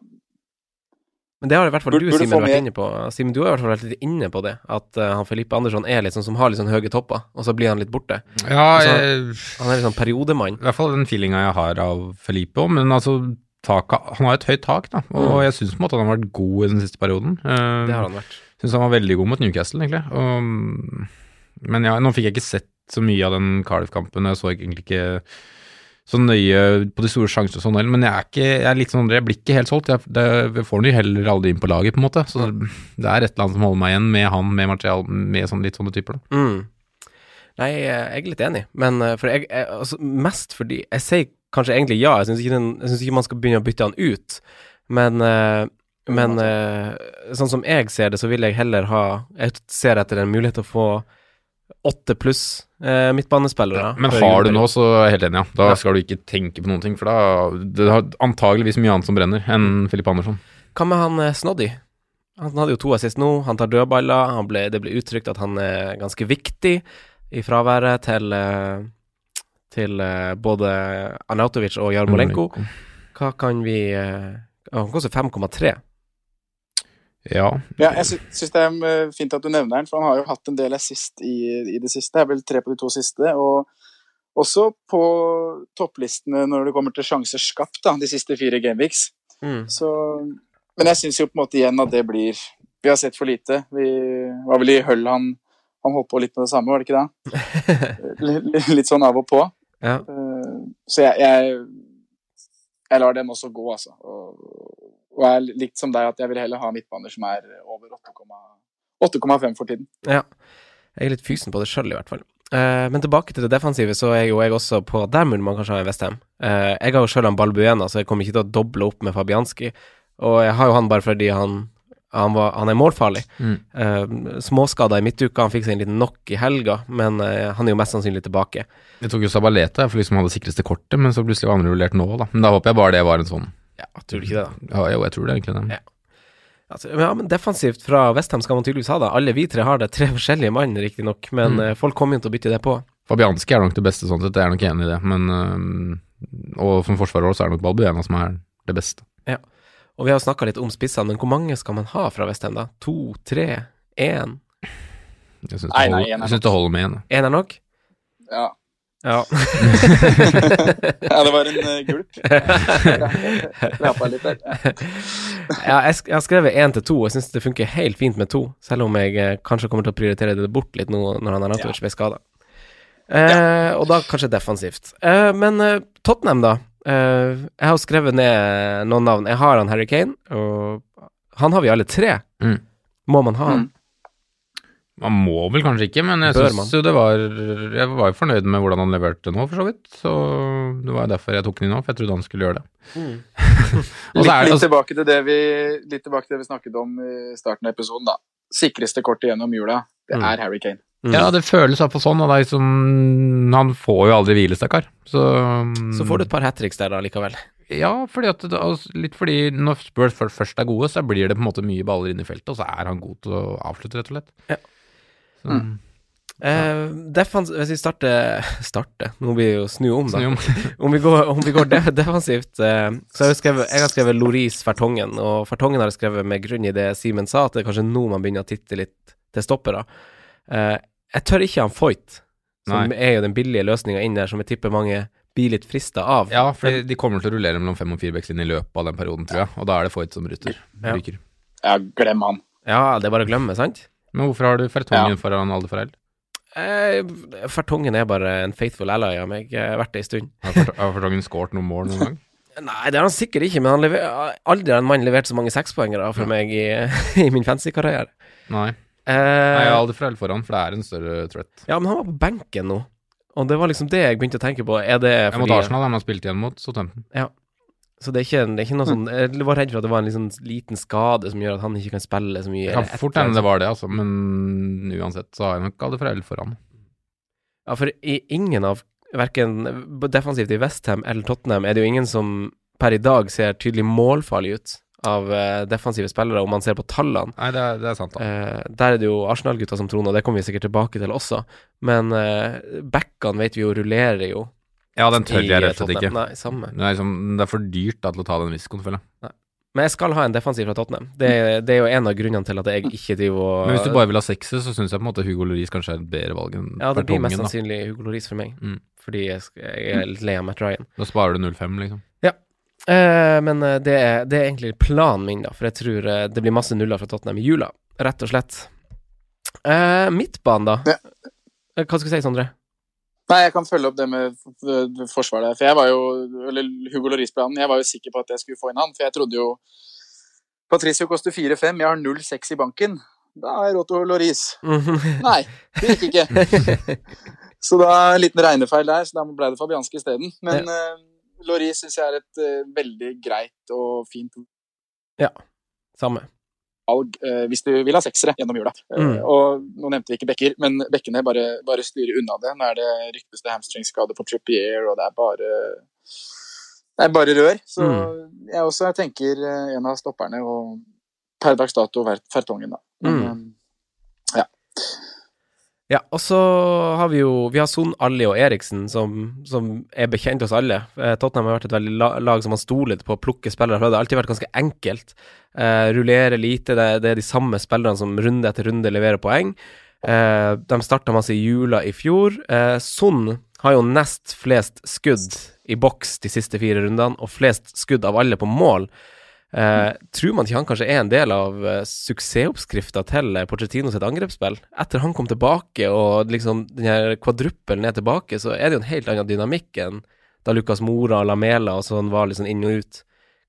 Men det har i hvert fall du, burde Simen, vært inne på. Simen, du har i hvert fall vært litt inne på det, at uh, han Felipe Andersson er litt sånn som har litt sånn høye topper, og så blir han litt borte. Ja, så, jeg, Han er litt sånn periodemann. i hvert fall den feelinga jeg har av Felipe òg, men altså taka, Han har et høyt tak, da, og Mm. jeg syns på en måte han har vært god i den siste perioden. Uh, Det har han vært. Syns han var veldig god mot Newcastle, egentlig. Og, men ja, nå fikk jeg ikke sett så mye av den Cardiff-kampen. Jeg så egentlig ikke så nøye på de store sjansene og sånn heller, men jeg er, ikke, jeg er litt sånn, jeg blir ikke helt solgt. Jeg, det, jeg får den jo heller aldri inn på laget, på en måte. Så det er et eller annet som holder meg igjen med han, med Martial, med sånn, litt sånne typer. Da. Mm. Nei, jeg er litt enig, men eh, for jeg, jeg altså, Mest fordi Jeg sier kanskje egentlig ja, jeg syns ikke, synes ikke man skal begynne å bytte han ut, men eh, men eh, sånn som jeg ser det, så vil jeg heller ha Jeg ser etter en mulighet til å få åtte pluss eh, midtbanespillere. Men har du nå, så er jeg helt enig, ja. Da Ja. skal du ikke tenke på noen ting, for da det har antageligvis mye annet som brenner enn Filip Andersson. Hva med han eh, Snoddy? Han hadde jo to assist nå, han tar dødballer, han ble, det ble uttrykt at han er ganske viktig i fraværet til eh, til eh, både Arnautovic og Jarmolenko. Hva kan vi eh, Han koster 5,3. Ja. Ja, jeg sy syns det er eh, fint at du nevner den, for han har jo hatt en del assist i, i det siste. Det er vel tre på de to siste. Og også på topplistene når det kommer til sjanser skapt, da, de siste fire gameweeks. Mm. Så Men jeg syns jo på en måte igjen at det blir Vi har sett for lite. Vi var vel i Høll han, han holdt på litt med det samme, var det ikke det? <laughs> Litt, litt sånn av og på. Ja. Eh, Så jeg, jeg, jeg lar dem også gå, altså. Og, og er likt som deg at jeg vil heller ha midtbaner som er over 8,5 8,5 for tiden. Ja. Jeg er litt fysen på det sjøl, i hvert fall. Uh, men tilbake til det defensive, så er jo jeg også på Der burde man kanskje ha en Westham. Uh, jeg har jo sjøl han Balbuena, så jeg kommer ikke til å doble opp med Fabianski. Og jeg har jo han bare fordi han han, var, han er målfarlig. Mm. Uh, småskader i midtuka, han fikk seg en liten knock i helga, men uh, han er jo mest sannsynlig tilbake. Det tok jo Sabaleta for liksom han hadde sikreste kortet, men så plutselig var han rullert nå, da. Men da håper jeg bare det var en sånn Ja, tror du ikke det, da? Ja, jo, jeg tror det egentlig det. Ja. Altså, ja, men defensivt fra Westham skal man tydeligvis ha det. Alle vi tre har det. Tre forskjellige mann, riktignok, men Mm. eh, folk kommer jo til å bytte det på. Fabianski er nok det beste sånn sett, jeg er nok enig i det, men øh, Og som forsvarer også er det nok Balbuena som er det beste. Ja. Og vi har snakka litt om spissene, men hvor mange skal man ha fra Westham, da? To, tre, én? Jeg syns det, det holder med én. Én er nok? Ja, Ja. <laughs> ja det var en uh, gulp. <laughs> Rapa litt der. ja jeg, jeg har skrevet én til to. og Jeg syns det funker helt fint med to, selv om jeg eh, kanskje kommer til å prioritere det bort litt nå når han Arnautovic ble skada. Eh, Og da kanskje defensivt. Eh, men eh, Tottenham, da. Eh, jeg har skrevet ned noen navn. Jeg har han Harry Kane, og han har vi alle tre. Mm. Må man ha han? Mm. Man må vel kanskje ikke, men jeg syns jo det var Jeg var jo fornøyd med hvordan han leverte nå, for så vidt. Så det var jo derfor jeg tok den inn nå, for jeg trodde han skulle gjøre det. Mm. <laughs> Og Litt, så er det litt, altså, tilbake til det vi, litt tilbake til det vi snakket om i starten av episoden. da. Sikreste kortet gjennom jula, det Mm. er Harry Kane. Mm. Ja, det føles iallfall sånn. Og det er liksom Han får jo aldri hvile, stakkar. Så Så får du et par hat tricks der da likevel. Ja, fordi at altså, litt fordi når Spurs først- først er gode, så blir det på en måte mye baller inn i feltet, og så er han god til å avslutte, rett og slett. Ja. Så, Mm. Eh, defens hvis vi starter <laughs> Starter? Nå blir det jo snu om, da. snu om. <laughs> Om vi går, om vi går de <laughs> defensivt, uh, så har jeg, skrevet, jeg har skrevet Loris Fertongen, og Fertongen har jeg skrevet med grunn i det Simen sa, at det er kanskje nå man begynner å titte litt til stoppere. Uh, jeg tør ikke ha en Foyt, som Nei. er jo den billige løsninga inn der, som jeg tipper mange blir litt frista av. Ja, for de kommer til å rullere mellom fem og fire backslinjer i løpet av den perioden, tror jeg. Og da er det Foyt som rytter. Ja. ryker. Ja, glem han. Ja, det er bare å glemme, sant? Men hvorfor har du Fertongen Ja. foran Aldefarell? Eh, Fertongen er bare en faithful ally av meg. Jeg har vært det en stund. Har Fert- har Fertongen skåret noen mål noen gang? <laughs> Nei, det har han sikkert ikke, men han lever, aldri har en mann levert så mange sekspoengere for meg i, <laughs> i min fancy-karriere. Nei. Eh, Nei, jeg har Aldefarell foran, for det er en større threat. ja, men han var på benken nå, og det var liksom det jeg begynte å tenke på. Er det fordi mot fordi Arsenal har spilt igjen mot Southampton. Så det er, ikke, det er ikke noe sånn Jeg var redd for at det var en liksom liten skade som gjør at han ikke kan spille så mye. Det kan fort hende det var det, altså, men uansett så har jeg nok Aldefarell foran. Ja, for i ingen av Verken defensivt i Westham eller Tottenham er det jo ingen som per i dag ser tydelig målfarlig ut av eh, defensive spillere, om man ser på tallene. Nei, det er, det er sant, da. Eh, der er det jo Arsenal-gutta som troner, og det kommer vi sikkert tilbake til også. Men eh, backene vet vi jo rullerer jo. Ja, den tør jeg rett og slett ikke. Nei, samme. Det er, liksom, det er for dyrt da, til å ta den risikoen, føler jeg. Men jeg skal ha en defensiv fra Tottenham. Det, det er jo en av grunnene til at jeg ikke driver og Men hvis du bare vil ha sekser, så syns jeg på en måte Hugo Lloris kanskje er et bedre valg enn Ja, det blir mest sannsynlig Hugo Lloris for meg, Mm. fordi jeg, jeg er litt lei av Matt Ryan. Da sparer du 0,5, liksom. Eh, men eh, det er, det er egentlig planen min, da, for jeg tror eh, det blir masse nuller fra Tottenham i jula, rett og slett. Eh, midtbanen, da? Ja. Eh, Hva skal du si, Sondre? Nei, jeg kan følge opp det med forsvaret. For jeg var jo Eller Hugo Lloris-planen. Jeg var jo sikker på at jeg skulle få inn han, for jeg trodde jo Patricio koster 4-5, jeg har 0-6 i banken. Da har jeg råd til Lloris. Nei, det gikk ikke. <laughs> Så da en liten regnefeil der, så da ble det Fabianski isteden. Men uh, Lloris syns jeg er et uh, veldig greit og fint Ja. Samme. Valg eh, hvis du vil ha seksere gjennom jula. Eh, Mm. og nå nevnte vi ikke bekker, men bekkene bare, bare styrer unna det. Nå er det ryktes det hamstringskade på Trippier, og det er bare det er bare rør. Så Mm. jeg også tenker eh, en av stopperne, og per dags dato Fertongen, da. Men, Mm. Ja, og så har vi jo Vi har Son, Alli og Eriksen, som, som er bekjent hos alle. Eh, Tottenham har vært et veldig lag som har stolet på å plukke spillere fra. Det har alltid vært ganske enkelt. Eh, rullere lite. Det, det er de samme spillerne som runde etter runde leverer poeng. Eh, de starta masse i jula i fjor. Eh, Son har jo nest flest skudd i boks de siste fire rundene, og flest skudd av alle på mål. Eh, tror man ikke han kanskje er en del av uh, suksessoppskrifta til eh, Pochettino sitt angrepsspill? Etter han kom tilbake og liksom den her kvadruppelen er tilbake, så er det jo en helt annen dynamikk enn da Lucas Mora og Lamela og sånn var liksom inn og ut.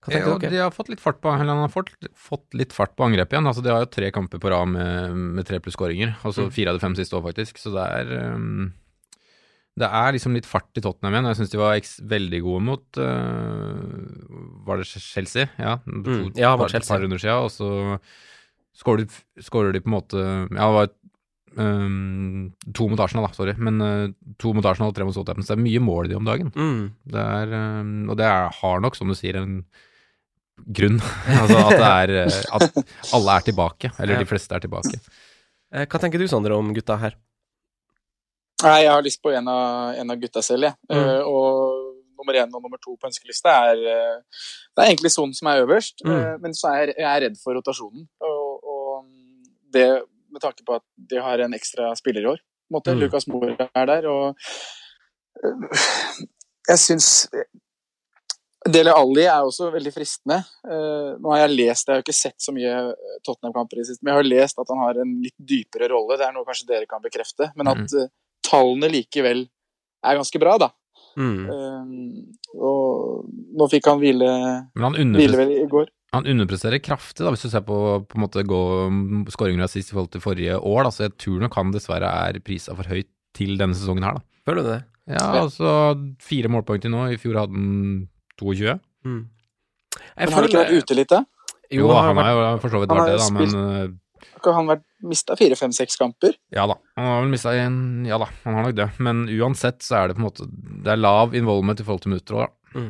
Hva tenker Ja, dere? de har fått litt fart på eller han har fått, fått litt fart på angrepet igjen. Altså, de har jo tre kamper på rad med, med tre pluss skåringer. Altså Mm. fire av de fem siste år, faktisk. Så det er um, Det er liksom litt fart i Tottenham igjen. Jeg syns de var veldig gode mot uh, Var det Chelsea? Ja, to, Mm, ja, mot par, Chelsea. par runder siden. Og så skårer de, på en måte Ja, det var um, to mot Arsenal, da, sorry. Men uh, to mot Arsenal og tre mot Southampton. Så det er mye mål i de om dagen. Mm. Det er, um, og det er, har nok, som du sier, en grunn. <laughs> <laughs> altså at det er uh, At alle er tilbake. Eller Ja. de fleste er tilbake. Eh, hva tenker du, Sondre, om gutta her? Nei, jeg har lyst på en av, en av gutta selv, jeg. Mm. Uh, og nummer én og nummer to på ønskelista er uh, Det er egentlig sonen som er øverst, Mm. uh, men så er jeg, er redd for rotasjonen. Og, og det med tanke på at de har en ekstra spiller i år. Måte. Mm. Lukas Moura er der, og jeg syns Dele Alli er også veldig fristende. Uh, nå har jeg lest, jeg har jo ikke sett så mye Tottenham-kamper i siste, men jeg har lest at han har en litt dypere rolle. Det er noe kanskje dere kan bekrefte. Men at eh, tallene likevel er ganske bra, da. Mm. Eh, og nå fikk han hvile, Men han, hvile vel i går. han underpresterer kraftig, da, hvis du ser på, på en måte gå skåringer av sist i forhold til forrige år. Da. Så jeg tror nok han dessverre er prisa for høyt til denne sesongen her, da. Føler du det? Ja, altså fire målpoeng til nå. I fjor hadde han 22. Mm. Men har han ikke vært ute litt, da? Jo, han har jo for så vidt vært det, da, men Har ikke Har han vært mista fire, fem, seks kamper? Ja da, han har vel mista en Ja da, han har nok det. Men uansett så er det på en måte Det er lav involvement i forhold til minutter òg, da.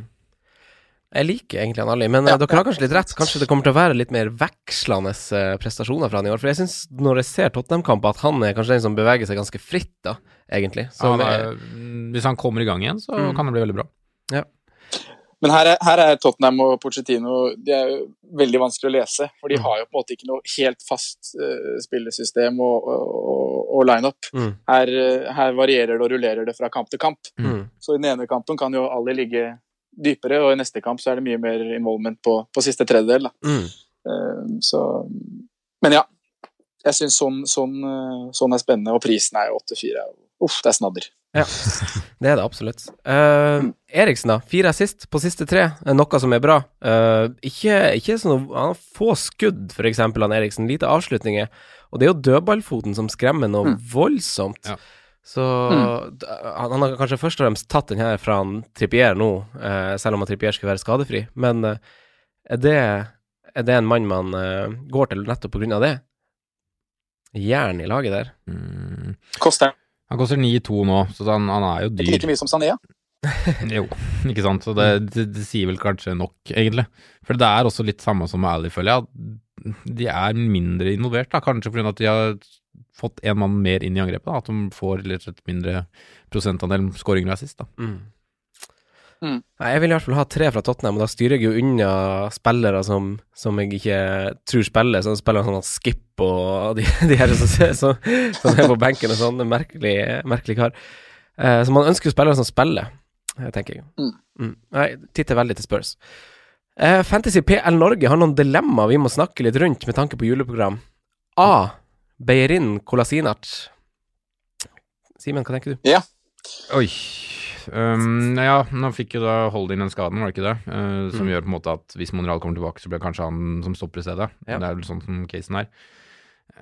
Jeg liker egentlig han Ali, men ja, dere har kanskje litt rett. Kanskje det kommer til å være litt mer vekslende eh, prestasjoner fra han i år. For jeg syns, når jeg ser Tottenham-kamper, at han er kanskje den som beveger seg ganske fritt, da, egentlig. Så Som han er, er, hvis han kommer i gang igjen, så Mm. kan det bli veldig bra. Men her er, her er Tottenham og Pochettino de er veldig vanskelig å lese. For de har jo på en måte ikke noe helt fast uh, spillesystem og, og, og line-up. Mm. Her, eh, her varierer det og rullerer det fra kamp til kamp. Mm. Så i den ene kampen kan jo Ali ligge dypere, og i neste kamp så er det mye mer involvement på, på siste tredjedel. Mm. Uh, Så Men ja. Jeg syns sånn, sånn, sånn er spennende, og prisen er jo 8-4. Uff, det er snadder. Ja, <laughs> det er det absolutt. Uh, Eriksen, da. Fire assist på siste tre, er noe som er bra. Uh, ikke, ikke sånn Han har få skudd, for eksempel, han Eriksen. Lite avslutninger. Og det er jo dødballfoten som skremmer noe Mm. voldsomt. Ja. Så mm. han, han har kanskje først og fremst tatt den her fra han Trippier nå, uh, selv om han Trippier skal være skadefri. Men eh, er, det, er det en mann man eh, går til nettopp på grunn av det? Jern i laget der. Mm. Koster Han koster 9-2 nå, så han, han er jo ikke dyr. like mye som Sané. <laughs> Jo, ikke sant. Så det, det, det sier vel kanskje nok, egentlig. For det er også litt samme som med Ally, føler jeg. at De er mindre involvert, da. Kanskje fordi at de har fått en mann mer inn i angrepet. da. At de får litt mindre prosentandel skåringer assist. da. Mm. Mm. Nei, jeg vil i hvert fall ha tre fra Tottenham, og da styrer jeg jo unna spillere som, som jeg ikke tror spiller, sånn spillere som Skip og de, <laughs> de her som, som, som er på benken og sånn. Merkelig, merkelig kar. Eh, så man ønsker jo spillere som spiller, eh, tenker jeg. Mm. Mm. Nei, titter veldig til Spurs. Eh, Fantasy PL Norge har noen dilemmaer vi må snakke litt rundt med tanke på juleprogram. A. Beirin Kolasinac. Simen, hva tenker du? Ja. Oi. Um, ja, nå fikk jo da Holding den skaden, var det ikke det? Uh, som Mm. gjør på en måte at hvis Monreal kommer tilbake, så blir det kanskje han som stopper i stedet. Ja. Det er vel sånn som casen er.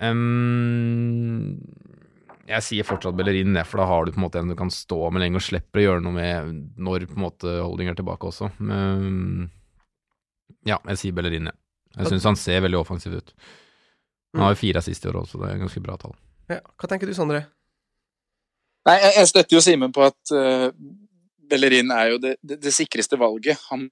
Um, jeg sier fortsatt Bellerin, ned, for da har du på en måte en du kan stå med lenge og slipper å gjøre noe med når på en måte Holding er tilbake også. Um, ja, jeg sier Bellerin, jeg. Jeg syns han ser veldig offensiv ut. Han har jo fire assist i år også, det er ganske bra tall. Ja, hva tenker du, Sondre? Nei, jeg, jeg støtter jo Simen på at uh, Bellerin er jo det, det, det sikreste valget. Han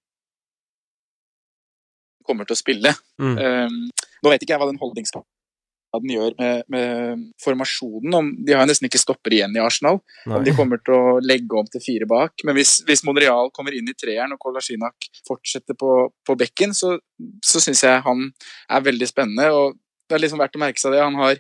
kommer til å spille. Mm. Um, nå vet ikke jeg hva den holdningsskaden gjør med, med formasjonen. Om, de har nesten ikke stopper igjen i Arsenal. Om de kommer til å legge om til fire bak. Men hvis, hvis Monreal kommer inn i treeren og Kolasjinak fortsetter på, på bekken, så, så syns jeg han er veldig spennende. og det er liksom verdt å merke seg det. Han har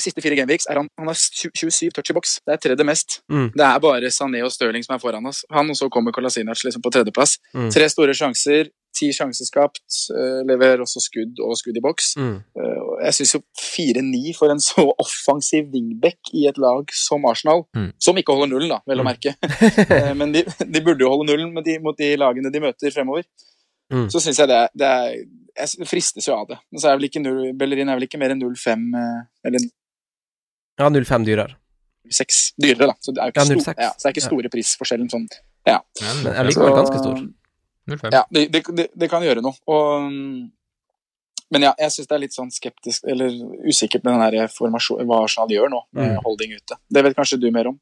Siste fire gameweeks er han, han har 27 touch i boks. Det er tredje mest. Mm. Det er bare Sané og Stirling som er foran oss. Han og så kommer Kolasinac liksom på tredjeplass. Mm. Tre store sjanser, ti sjanser skapt. eh, leverer også skudd og skudd i boks. Mm. Eh, jeg syns jo 4-9 for en så offensiv wingback i et lag som Arsenal, Mm. som ikke holder nullen, da, vel å Mm. merke. <laughs> Eh, Men de, de burde jo holde nullen de, mot de lagene de møter fremover. Mm. Så syns jeg det det er Jeg fristes jo av det. Men så er vel ikke null, Bellerin er vel ikke mer enn 0,5 eh, eller Ja, 05 dyrere. 6 dyrere, da. Så det er jo ikke, Ja, stor, ja, så det er ikke store prisforskjellen sånn. Men Men allikevel ganske stor. 0-5. Ja, det, det, det, det kan gjøre noe. Og, mm, men ja, jeg syns det er litt sånn skeptisk, eller usikkert med den der formasjonen, hva Arsenal gjør nå, med Mm. holding ute. Det vet kanskje du mer om.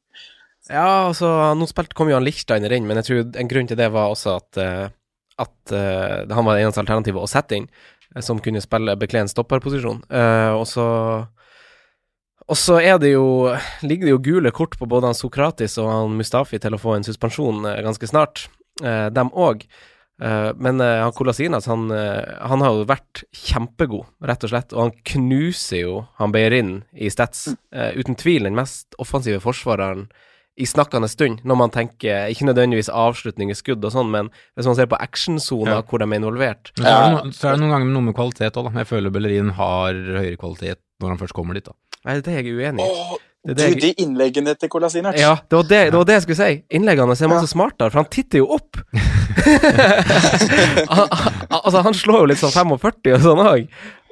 Ja, altså, nå spilte, kom jo han Lichsteiner inn, men jeg tror en grunn til det var også at, eh, at uh, han var det eneste alternativet å sette inn, eh, som kunne spille bekle en stopperposisjon. Uh, og så og så er det jo ligger det jo gule kort på både han Sokratis og han Mustafi til å få en suspensjon eh, ganske snart, eh, dem òg. men eh, han Kolasinas, han, eh, han har jo vært kjempegod, rett og slett, og han knuser jo han Beirin i stats. Eh, uten tvil den mest offensive forsvareren i snakkende stund, når man tenker ikke nødvendigvis avslutning i skudd og sånn, men hvis man ser på actionsoner Ja. hvor de er involvert. Så er, det, så er det noen ganger noe med kvalitet òg, da. Jeg føler Bellerin har høyere kvalitet når han først kommer dit, da. Nei, det er jeg uenig i. Det du, det jeg, de innleggene til Kolasinac. ja, det var det, det var det jeg skulle si. Innleggene ser man så smartere, for han titter jo opp. <laughs> <laughs> han- altså, han slår jo litt sånn 45 og sånn òg.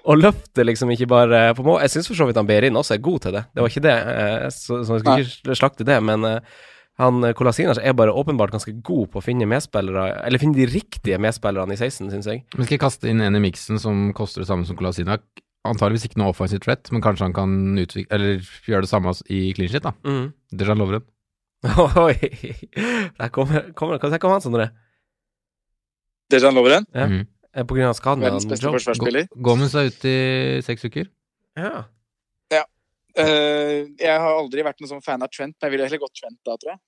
Og løfter liksom ikke bare på mål. Jeg syns for så vidt han Behrin også er god til det. Det var ikke det, eh, så, så jeg skulle ikke slakte det, men eh, han Kolasinac er bare åpenbart ganske god på å finne medspillere, eller finne de riktige medspillerne i 16, syns jeg. Men skal jeg kaste inn en i miksen som koster det samme som Kolasinac? Antageligvis ikke noe offensive threat, men kanskje han kan utvikle, eller gjøre det samme i clean shit, da. Mm. Dejan Lovren. <laughs> Oi! Der kommer, kommer Hva tenker han, Sondre? Dejan Lovren, Ja. Mhm. Eh, av skaden med verdens beste Joe? forsvarsspiller. Gomez er ute i seks uker. Ja. Eh, jeg har aldri vært noen sånn fan av Trent, men jeg ville heller gått Trent da, tror jeg.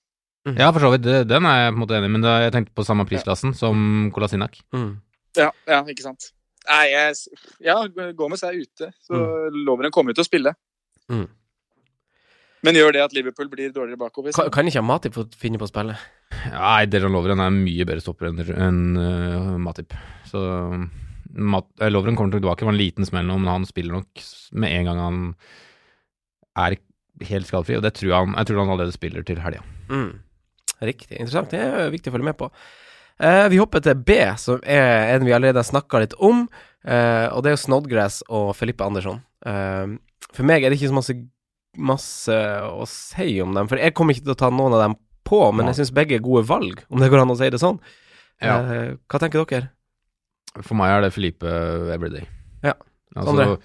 Ja, for så vidt. Den er jeg på en måte enig i, men da, jeg tenkte på samme prisklassen som Kolasinac. Mm. Ja, ja, ikke sant. Nei, jeg, ja, Gomez er ute, så Lovren kommer komme ut og spille. Mm. Men gjør det at Liverpool blir dårligere bakover? Kan, kan ikke Matip få finne på å spille? Nei, Dejan Lovren er mye bedre stopper enn en, uh, Matip. Så Mat, eh, Lovren kommer tilbake. Det var en liten smell nå, men han spiller nok med en gang han er helt skadefri, og det tror han, jeg tror han allerede spiller til helga. Mm. Riktig. Interessant. Det er viktig å følge med på. Eh, vi hopper til B, som er en vi allerede har snakka litt om. Eh, og det er jo Snodgrass og Felipe Andersson. Eh, for meg er det ikke så masse, masse å si om dem, for jeg kommer ikke til å ta noen av dem på, men ja. jeg syns begge er gode valg, om det går an å si det sånn. Ja. Eh, hva tenker dere? For meg er det Felipe everyday. Ja. Altså, Sondre?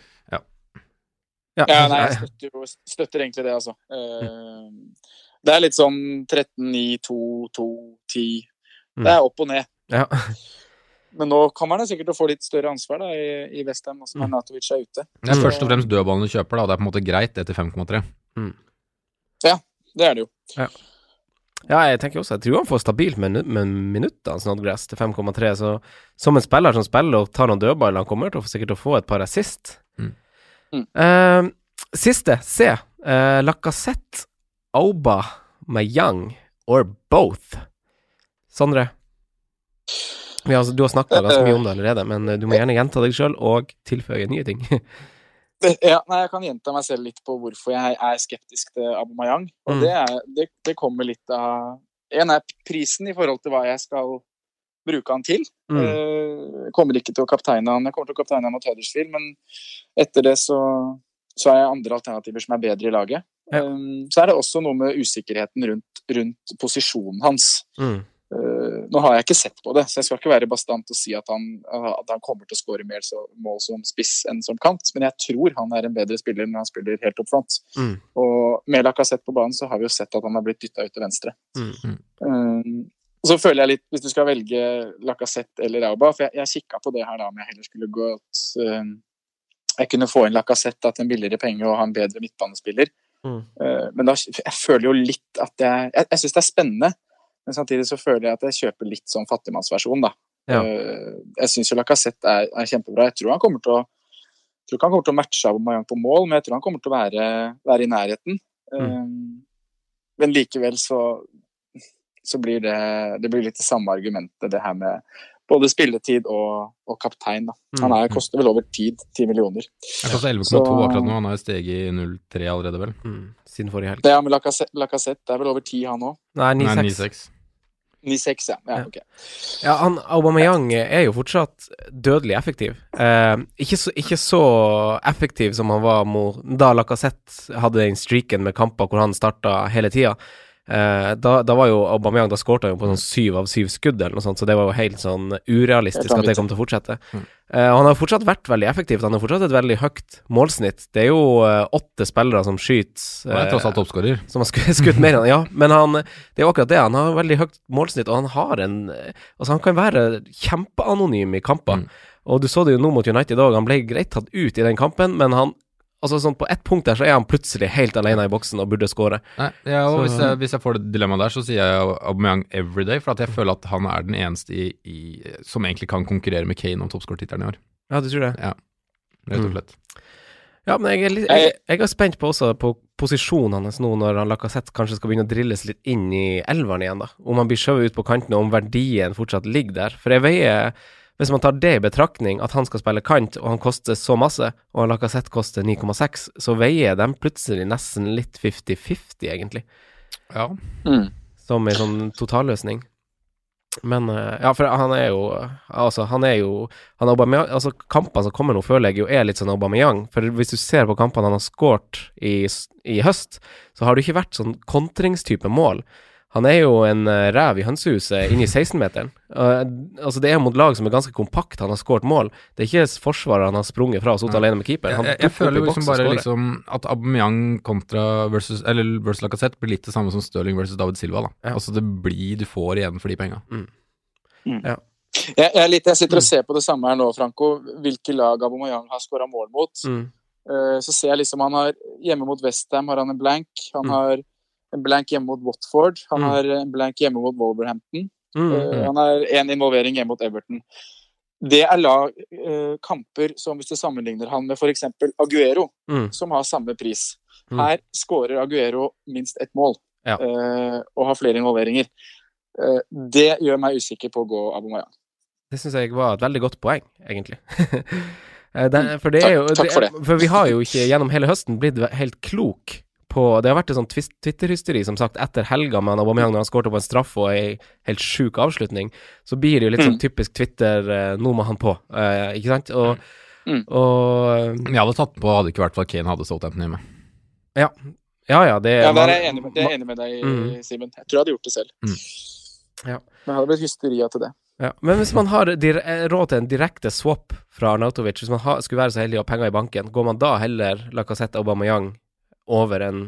Ja, nei, jeg støtter, jo, støtter egentlig det, altså. Eh, det er litt sånn 13, 9, 2, 2, 10. Mm. Det er opp og ned. Ja. Men nå kommer han sikkert til å få litt større ansvar da, i, i Westham, også når Mm. Natovic er ute. Det er først og fremst dødballen du kjøper, da. Det er på en måte greit, det til 5,3. Det er det jo. Ja, jeg tenker også Jeg tror han får stabilt med, med minuttene Snodgrass, til 5,3. Så som en spiller som spiller og tar noen dødballer, han kommer til å sikkert til å få et par assist. Mm. Mm. Eh, siste, C. Uh, Lacassette, Auba, Mayang or both? Sondre? Ja, altså, du har snakka ganske mye om det allerede, men eh, du må gjerne gjenta deg sjøl og tilføye nye ting. <laughs> <laughs> Ja, nei, jeg kan gjenta meg selv litt på hvorfor jeg er skeptisk til Abomayang. Og Mm. det, er, det, det kommer litt av En er prisen i forhold til hva jeg skal bruke han til. Mm. Eh, Jeg kommer ikke til å kapteine han. Jeg kommer til å kapteine han mot Huddersfield, men etter det så, så er jeg andre alternativer som er bedre i laget. Ja. Eh, Så er det også noe med usikkerheten rundt, rundt posisjonen hans. Mm. Eh, nå har jeg ikke sett på det, så jeg skal ikke være bastant og si at han, at han kommer til å skåre mer så, mål som spiss enn som kant, men jeg tror han er en bedre spiller når han spiller helt opp front. Mm. Og med Lacassette på banen så har vi jo sett at han har blitt dytta ut til venstre. Mm. Eh, og så føler jeg litt, hvis du skal velge Lacassette eller Auba, for jeg, jeg kikka på det her da om jeg heller skulle gått um, Jeg kunne få inn Lacassette til en billigere penge og ha en bedre midtbanespiller. Mm. Uh, men da, jeg føler jo litt at jeg Jeg, jeg syns det er spennende, men samtidig så føler jeg at jeg kjøper litt sånn fattigmannsversjon, da. Ja. Eh, jeg syns jo Lacassette er, er kjempebra. Jeg tror han kommer til å jeg tror ikke han kommer til å matche Aubameyang på mål, men jeg tror han kommer til å være, være i nærheten. Mm. men likevel så, så blir det, det blir litt det samme argumentet, det her med både spilletid og, og kaptein. Da. Han er, koster vel over tid, 10 millioner. Han koster 11,2 akkurat nå. Han har jo steget i 0,3 allerede, vel. Mm. Siden forrige helg. Ja, men med Lacassette, Lacassette er vel over 10 han òg? Nei, 9-6. 9,6. 9-6, ja. ja okay. Ja, han Aubameyang er jo fortsatt dødelig effektiv. Eh, ikke, så, ikke så effektiv som han var mot, da Lacassette hadde den streaken med kamper hvor han starta hele tida. Eh, da, da var jo Aubameyang Da skårte han jo på sånn syv av syv skudd, eller noe sånt, så det var jo helt sånn urealistisk at det kom til å fortsette. Eh, og han har fortsatt vært veldig effektiv. Han har fortsatt et veldig høyt målsnitt. Det er jo eh, åtte spillere som skyter Han er tross alt oppskårer. som har skutt, <laughs> skutt mer enn ja. Men han, det er jo akkurat det. Han har veldig høyt målsnitt, og han har en Altså, han kan være kjempeanonym i kamper. Mm. Og du så det jo nå mot United òg. Han ble greit tatt ut i den kampen, men han Altså sånn På ett punkt der så er han plutselig helt alene i boksen og burde skåre. Ja, og Så- hvis, jeg, hvis jeg får det dilemmaet der, så sier jeg Aubameyang everyday, for at jeg føler at han er den eneste i, i, som egentlig kan konkurrere med Kane om toppskårertittelen i år. Ja, du tror det? Ja, rett og Mm. slett. Ja, men jeg er, litt, jeg, jeg er spent på også på posisjonen hans nå når han Lacassette kanskje skal begynne å drilles litt inn i elveren igjen, da. Om han blir skjøvet ut på kanten, og om verdien fortsatt ligger der. For jeg veier Hvis man tar det i betraktning, at han skal spille kant, og han koster så masse, og Lacassette koster 9,6, så veier de plutselig nesten litt 50-50, egentlig. Ja. Mm. Som en sånn totalløsning. Men eh, Ja, for han er jo Altså, han er jo han Aubameyang, Altså, kampene som kommer nå, føler jeg jo er litt sånn Aubameyang. For hvis du ser på kampene han har skåret i, i høst, så har det ikke vært sånn kontringstype mål. Han er jo en ræv rev i hønsehuset inne i 16-meteren. Uh, altså, det er mot lag som er ganske kompakt han har skåret mål. Det er ikke forsvaret han har sprunget fra og sittet alene med keeper. Jeg, Han jeg, jeg dukker føler liksom bare liksom at Aubameyang kontra versus, eller versus Lacassette blir litt det samme som Stirling versus David Silva. da. Ja. Altså det blir Du får igjen for de penga. Jeg, jeg, er litt, jeg sitter og ser på det samme her nå, Franco. Hvilke lag Aubameyang har skåra mål mot. Mm. Uh, Så ser jeg liksom han har Hjemme mot Westham har han en blank. Han Mm. har en blank hjemme mot Watford. Han Mm. har en blank hjemme mot Wolverhampton. Mm, Eh, mm. Han har én involvering hjemme mot Everton. Det er lag, eh, kamper som hvis du sammenligner han med f.eks. Aguero, Mm. som har samme pris. Mm. Her skårer Aguero minst ett mål Ja. eh, og har flere involveringer. Det gjør meg usikker på å gå Abomayang. Det syns jeg var et veldig godt poeng, egentlig. <laughs> Den, for det er jo Takk- takk for det. For vi har jo ikke gjennom hele høsten blitt helt klok på Det har vært et sånt Twitter-hysteri, som sagt, etter helga med Aubameyang når han skårte på en straff og ei helt sjuk avslutning. Så blir det jo litt sånn Mm. typisk Twitter eh, Nå må han på, eh, ikke sant? Og, Mm. og Jeg hadde tatt på, hadde ikke vært for at Kane hadde Southampton hjemme. Ja. Ja ja, det Ja, der er jeg enig med, det er jeg enig med deg, Mm. Simen. Jeg tror jeg hadde gjort det selv. Ja. Men det hadde blitt hysteri til det. Ja, men hvis man har eh, råd til en direkte swap fra Arnautovic, hvis man har, skulle være så heldig å ha penger i banken, går man da heller Lacassette Aubameyang over en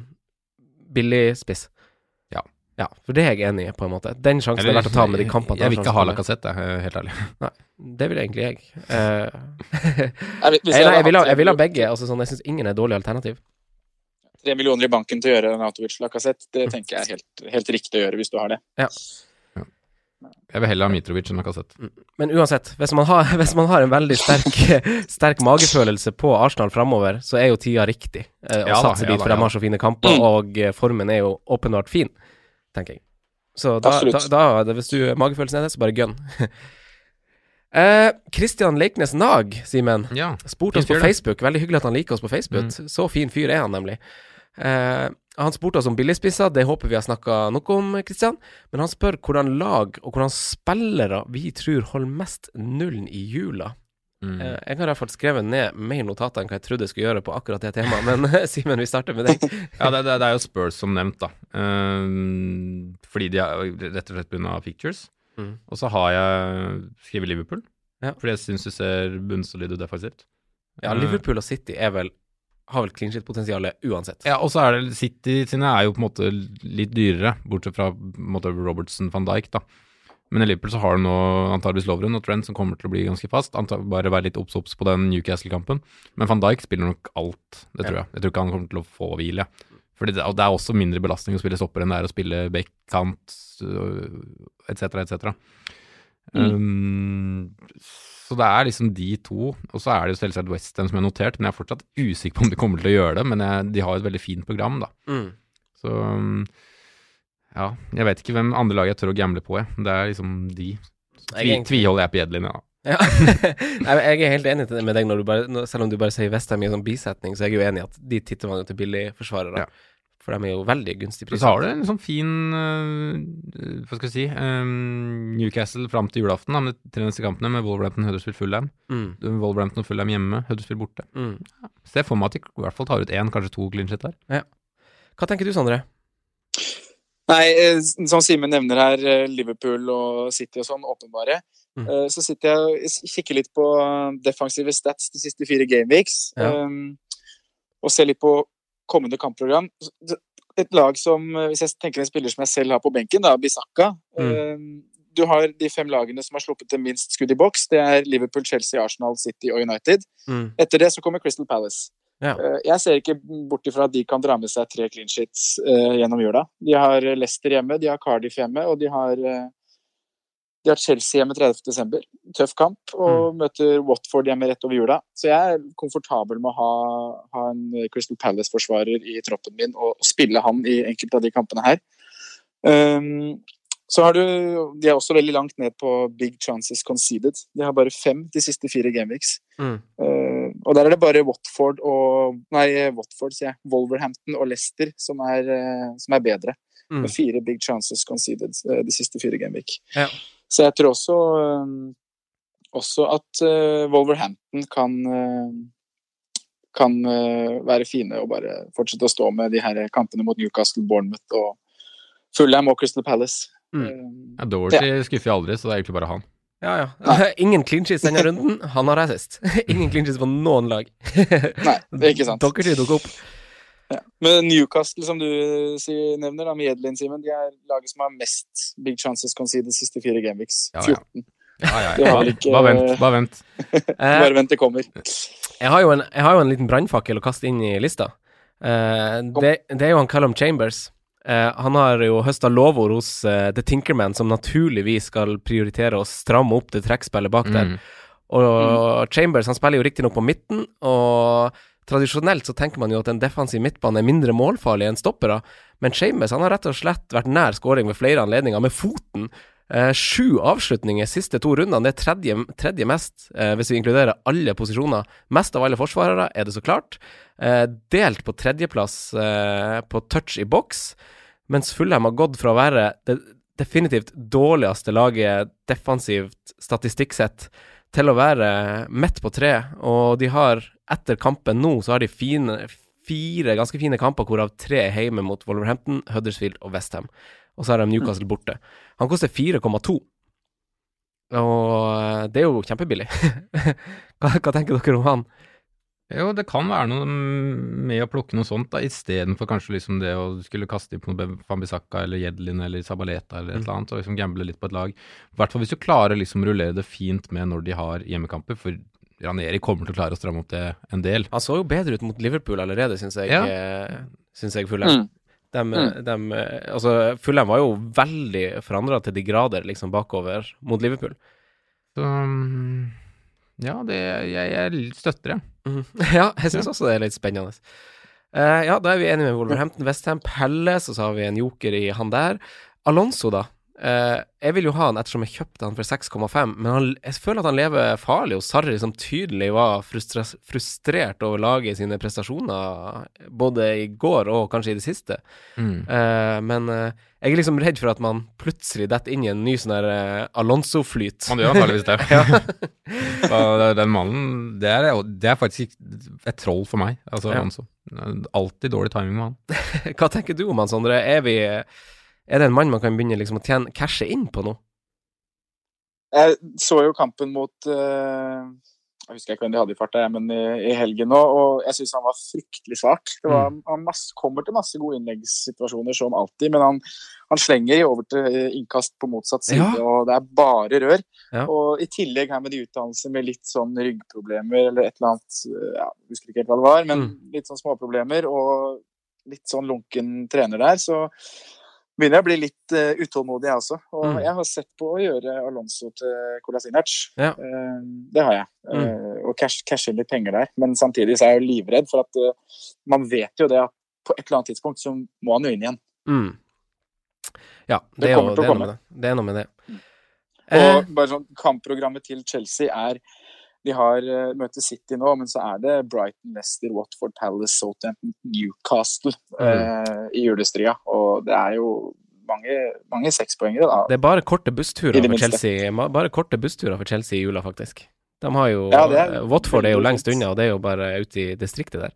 billig spiss? Ja. Ja, for det er jeg enig i, på en måte. Den sjansen er verdt å ta med de kampene. Jeg vil ikke ha. Lacassette, helt ærlig. <laughs> Det vil egentlig jeg. Uh, Jeg, vet- jeg, nei, jeg vil ha, jeg vil ha begge. Altså, sånn, jeg syns ingen er dårlig alternativ. Tre millioner i banken til å gjøre Natovic Lacassette, det tenker jeg er helt, helt riktig å gjøre hvis du har det. Jeg vil heller ha Mitrovic enn Lacassette. Men uansett, hvis man har, <laughs> hvis man har en veldig sterk, <laughs> sterk magefølelse på Arsenal framover, så er jo tida riktig eh, å Ja da, satse ja dit, da, for de har så fine kamper, Mm. og eh, formen er jo åpenbart fin, tenker jeg. Så da, da, da hvis du magefølelsen er det, så bare gønn. <laughs> eh, Christian Leiknes Nag, Simen, Ja. spurte oss på. Facebook. Veldig hyggelig at han liker oss på Facebook. Så fin fyr er han nemlig. Eh, han spurte oss om billigspisser, det håper vi har snakka noe om, Kristian. Men han spør hvordan lag og hvordan spillere vi tror holder mest nullen i jula. Mm. Eh, jeg har i hvert fall skrevet ned mer notater enn hva jeg trodde jeg skulle gjøre på akkurat det temaet, men <laughs> Simen, vi starter med deg. <laughs> Ja, det, det, det er jo Spurs som nevnt, da. Ehm, fordi de er rett og slett pga. pictures. Mm. Og så har jeg skrevet Liverpool, Ja. fordi jeg syns du ser bunnsolid ut defensivt. Ja, Eh, Liverpool og City er vel har vel clean shit-potensialet uansett. Ja, og så er det City sine er jo på en måte litt dyrere, bortsett fra måte Robertson van Dijk, da. Men i Liverpool så har du nå antakeligvis Lovren og Trent som kommer til å bli ganske fast. Antar, bare være litt obs-obs på den Newcastle-kampen. Men van Dijk spiller nok alt, det tror jeg. Jeg tror ikke han kommer til å få hvile. Fordi det, det er også mindre belastning å spille stopper enn det er å spille back-kant etc., etc. Um, så det er liksom de to. Og så er det jo selvsagt Westham som har notert, men jeg er fortsatt usikker på om de kommer til å gjøre det. Men jeg, de har jo et veldig fint program, da. Mm. Så um, ja, jeg vet ikke hvem andre lag jeg tør å gamble på, jeg. Det er liksom de. Tvi, tviholder jeg på Jedlin, ja. Ja. <laughs> Nei, jeg er helt enig med deg, bare, selv om du bare sier Westham i en sånn bisetning, så er jeg jo enig i at de titter man jo til billigforsvarere. Ja. For de er jo veldig gunstig priser. pris. så har du en sånn fin uh, Hva skal jeg si um, Newcastle fram til julaften, da, med de tre neste kampene, med Wolverhampton, Huddersfield, Fullham. Mm, Wolverhampton og Fullham hjemme, Huddersfield borte. mm. Ser for meg at de i hvert fall tar ut én, kanskje to clean shit der. Hva tenker du, Sondre? Nei, eh, som Simen nevner her, eh, Liverpool og City og sånn, åpenbare. Mm. Eh, Så sitter jeg og kikker litt på defensive stats de siste fire gameweeks. Ja. Um, og ser litt på kommende kampprogram. Et lag som, eh, hvis jeg tenker en spiller som jeg selv har på benken, da, Bisakka. mm. du har de fem lagene som har sluppet til minst skudd i boks. Det er Liverpool, Chelsea, Arsenal, City og United. Mm. Etter det så kommer Crystal Palace. Ja. Eh, Jeg ser ikke bort ifra at de kan dra med seg tre clean sheets eh, gjennom jula. De har Leicester hjemme, de har Cardiff hjemme, og de har, eh, de har Chelsea hjemme 30.12. Tøff kamp, og møter Watford hjemme rett over jula. Så jeg er komfortabel med å ha, ha en Crystal Palace-forsvarer i troppen min og, og spille han i enkelte av de kampene her. Um, så har du De er også veldig langt ned på big chances conceded. De har bare fem de siste fire gameweeks. Mm. Uh, og der er det bare Watford og Nei, Watford, sier jeg. Wolverhampton og Leicester som er, uh, som er bedre. Mm. Med fire big chances conceded uh, de siste fire gameweek. Ja. Så jeg tror også eh, også at eh, Wolverhampton kan eh, kan være fine og bare fortsette å stå med de her kampene mot Newcastle, Bournemouth og Fulham og Crystal Palace. Mm. Ja, Doherty skuffer jeg aldri, så det er egentlig bare han. Ja, ja. <laughs> Ingen clean sheets denne runden. Han har assist. <laughs> Ingen clean sheets på noen lag. Nei, det er ikke sant. <laughs> Doherty dukker opp. Ja. Men Newcastle, som du nevner, da, med Edlin, Simen, de er laget som har mest big chances conceded de siste fire gameweeks. Ja, ja. 14. Ja, ja, ja. vel ikke- Bare vent, bare vent. <laughs> Eh, Bare vent, det kommer. jeg, har jo en, jeg har jo en liten brannfakkel å kaste inn i lista. Uh, det, det er jo han Callum Chambers. Uh, han har jo høsta lovord hos uh, The Tinkerman, som naturligvis skal prioritere å stramme opp det trekkspillet bak der. Mm. Og Chambers han spiller jo riktignok på midten, og tradisjonelt så tenker man jo at en defensiv midtbane er mindre målfarlig enn stoppere, men han har rett og slett vært nær skåring ved flere anledninger, med foten. Eh, sju avslutninger siste to rundene, det er tredje, tredje mest, eh, hvis vi inkluderer alle posisjoner. Mest av alle forsvarere, er det så klart. Eh, delt på tredjeplass eh, på touch i boks, mens Fullheim har gått fra å være det definitivt dårligste laget defensivt statistikksett til å være midt på tre, og de har etter kampen nå, så har de fine, fire ganske fine kamper, hvorav tre er hjemme mot Wolverhampton, Huddersfield og Westham. Og så har de Newcastle borte. Han koster 4,2. Og det er jo kjempebillig. <laughs> hva, hva tenker dere om han? Jo, det kan være noe med å plukke noe sånt, da, istedenfor kanskje liksom det å skulle kaste inn på noe Fambisaka eller Jedlin eller Sabaleta eller et eller annet, og liksom gamble litt på et lag. I hvert fall hvis du klarer liksom rullere det fint med når de har hjemmekamper, for Raneri kommer til å klare å stramme opp det en del. Han så jo bedre ut mot Liverpool allerede, syns jeg, Ja. ja. Synes jeg Fulham. Mm. Dem, Mm. dem, altså, Fulham var jo veldig forandra til de grader liksom bakover mot Liverpool. Så mm, ja, det, jeg, jeg støtter det. Mm. <laughs> Ja, jeg syns også det er litt spennende. Uh, ja, da er vi enige med Wolverhampton, Westham, Pelle, så har vi en joker i han der. Alonso, da. Eh, jeg vil jo ha han ettersom jeg kjøpte han for 6,5, men han, jeg føler at han lever farlig hos Sarri, som tydelig var frustrert over laget sine prestasjoner, både i går og kanskje i det siste. Mm. Uh, men uh, jeg er liksom redd for at man plutselig detter inn i en ny sånn der Alonso-flyt. Man gjør antakeligvis det. <laughs> ja. <laughs> den mannen, det er, det er faktisk et troll for meg, altså Ja. Alonso. Alltid dårlig timing med han. <laughs> Hva tenker du om han, Sondre? Er, vi, er det en mann man kan begynne liksom å tjene cashe inn på nå? Jeg så jo kampen mot eh, Jeg husker ikke hvem de hadde i farta, men i, helgen nå, og jeg syns han var fryktelig svak. Det var, Han masse, kommer til masse gode innleggssituasjoner som alltid, men han, han slenger i over til eh, innkast på motsatt side, Ja. og det er bare rør. Ja. Og i tillegg her med de utdannelsene med litt sånn ryggproblemer eller et eller annet ja, Jeg husker ikke helt hva det var, men litt sånn småproblemer og litt sånn lunken trener der, så begynner jeg å bli litt uh, utålmodig, jeg også. Og Mm. jeg har sett på å gjøre Alonso til Kolasinac. Ja. Uh, det har jeg. Mm. Uh, og cash, cashe inn litt penger der. Men samtidig så er jeg jo livredd for at man vet jo det at på et eller annet tidspunkt så må han jo inn igjen. Mm. Ja, det, Det er det er komme. det. Er noe med det. Og bare sånn, Kampprogrammet til Chelsea er De har uh, møter City nå, men så er det Brighton, Leicester, Watford, Palace, Southampton, Newcastle eh, i julestria. Og det er jo mange, mange sekspoengere, da. det er bare korte bussturer for. Chelsea Bare korte bussturer for Chelsea i jula, faktisk. De har jo Ja, det er eh, Watford er jo lengst unna, og det er jo bare ute i distriktet der.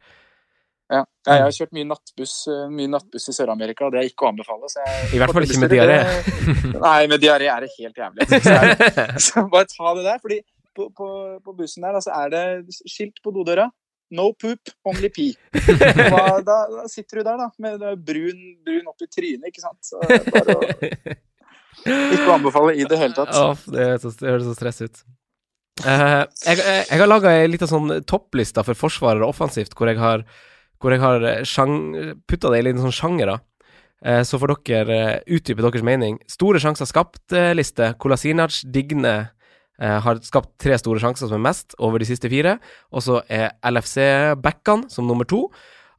Ja. Jeg har kjørt mye nattbuss, eh, mye nattbuss i Sør-Amerika, og det er ikke å anbefale. Så jeg, I hvert fall ikke med diaré. Nei, med diaré er det helt jævlig. <laughs> Så, jeg, så bare ta det der, fordi på, på, på bussen der da, så er det skilt på dodøra. No poop, only pee. <laughs> Hva, da, da sitter du der da, med brun, brun opp i trynet, ikke sant. Så bare å, <laughs> ikke å anbefale i det hele tatt. Åh, det, så, det høres så stress ut. Uh, jeg, jeg, jeg har laga ei lita sånn toppliste for forsvarere offensivt, hvor jeg har, hvor jeg har putta det i litt sånn sjangere. Eh, så får dere eh, utdype deres mening. Store sjanser skapt-liste. Kolasinac, Digne eh, har skapt tre store sjanser som er mest over de siste fire. Og så er LFC-backene som nummer to.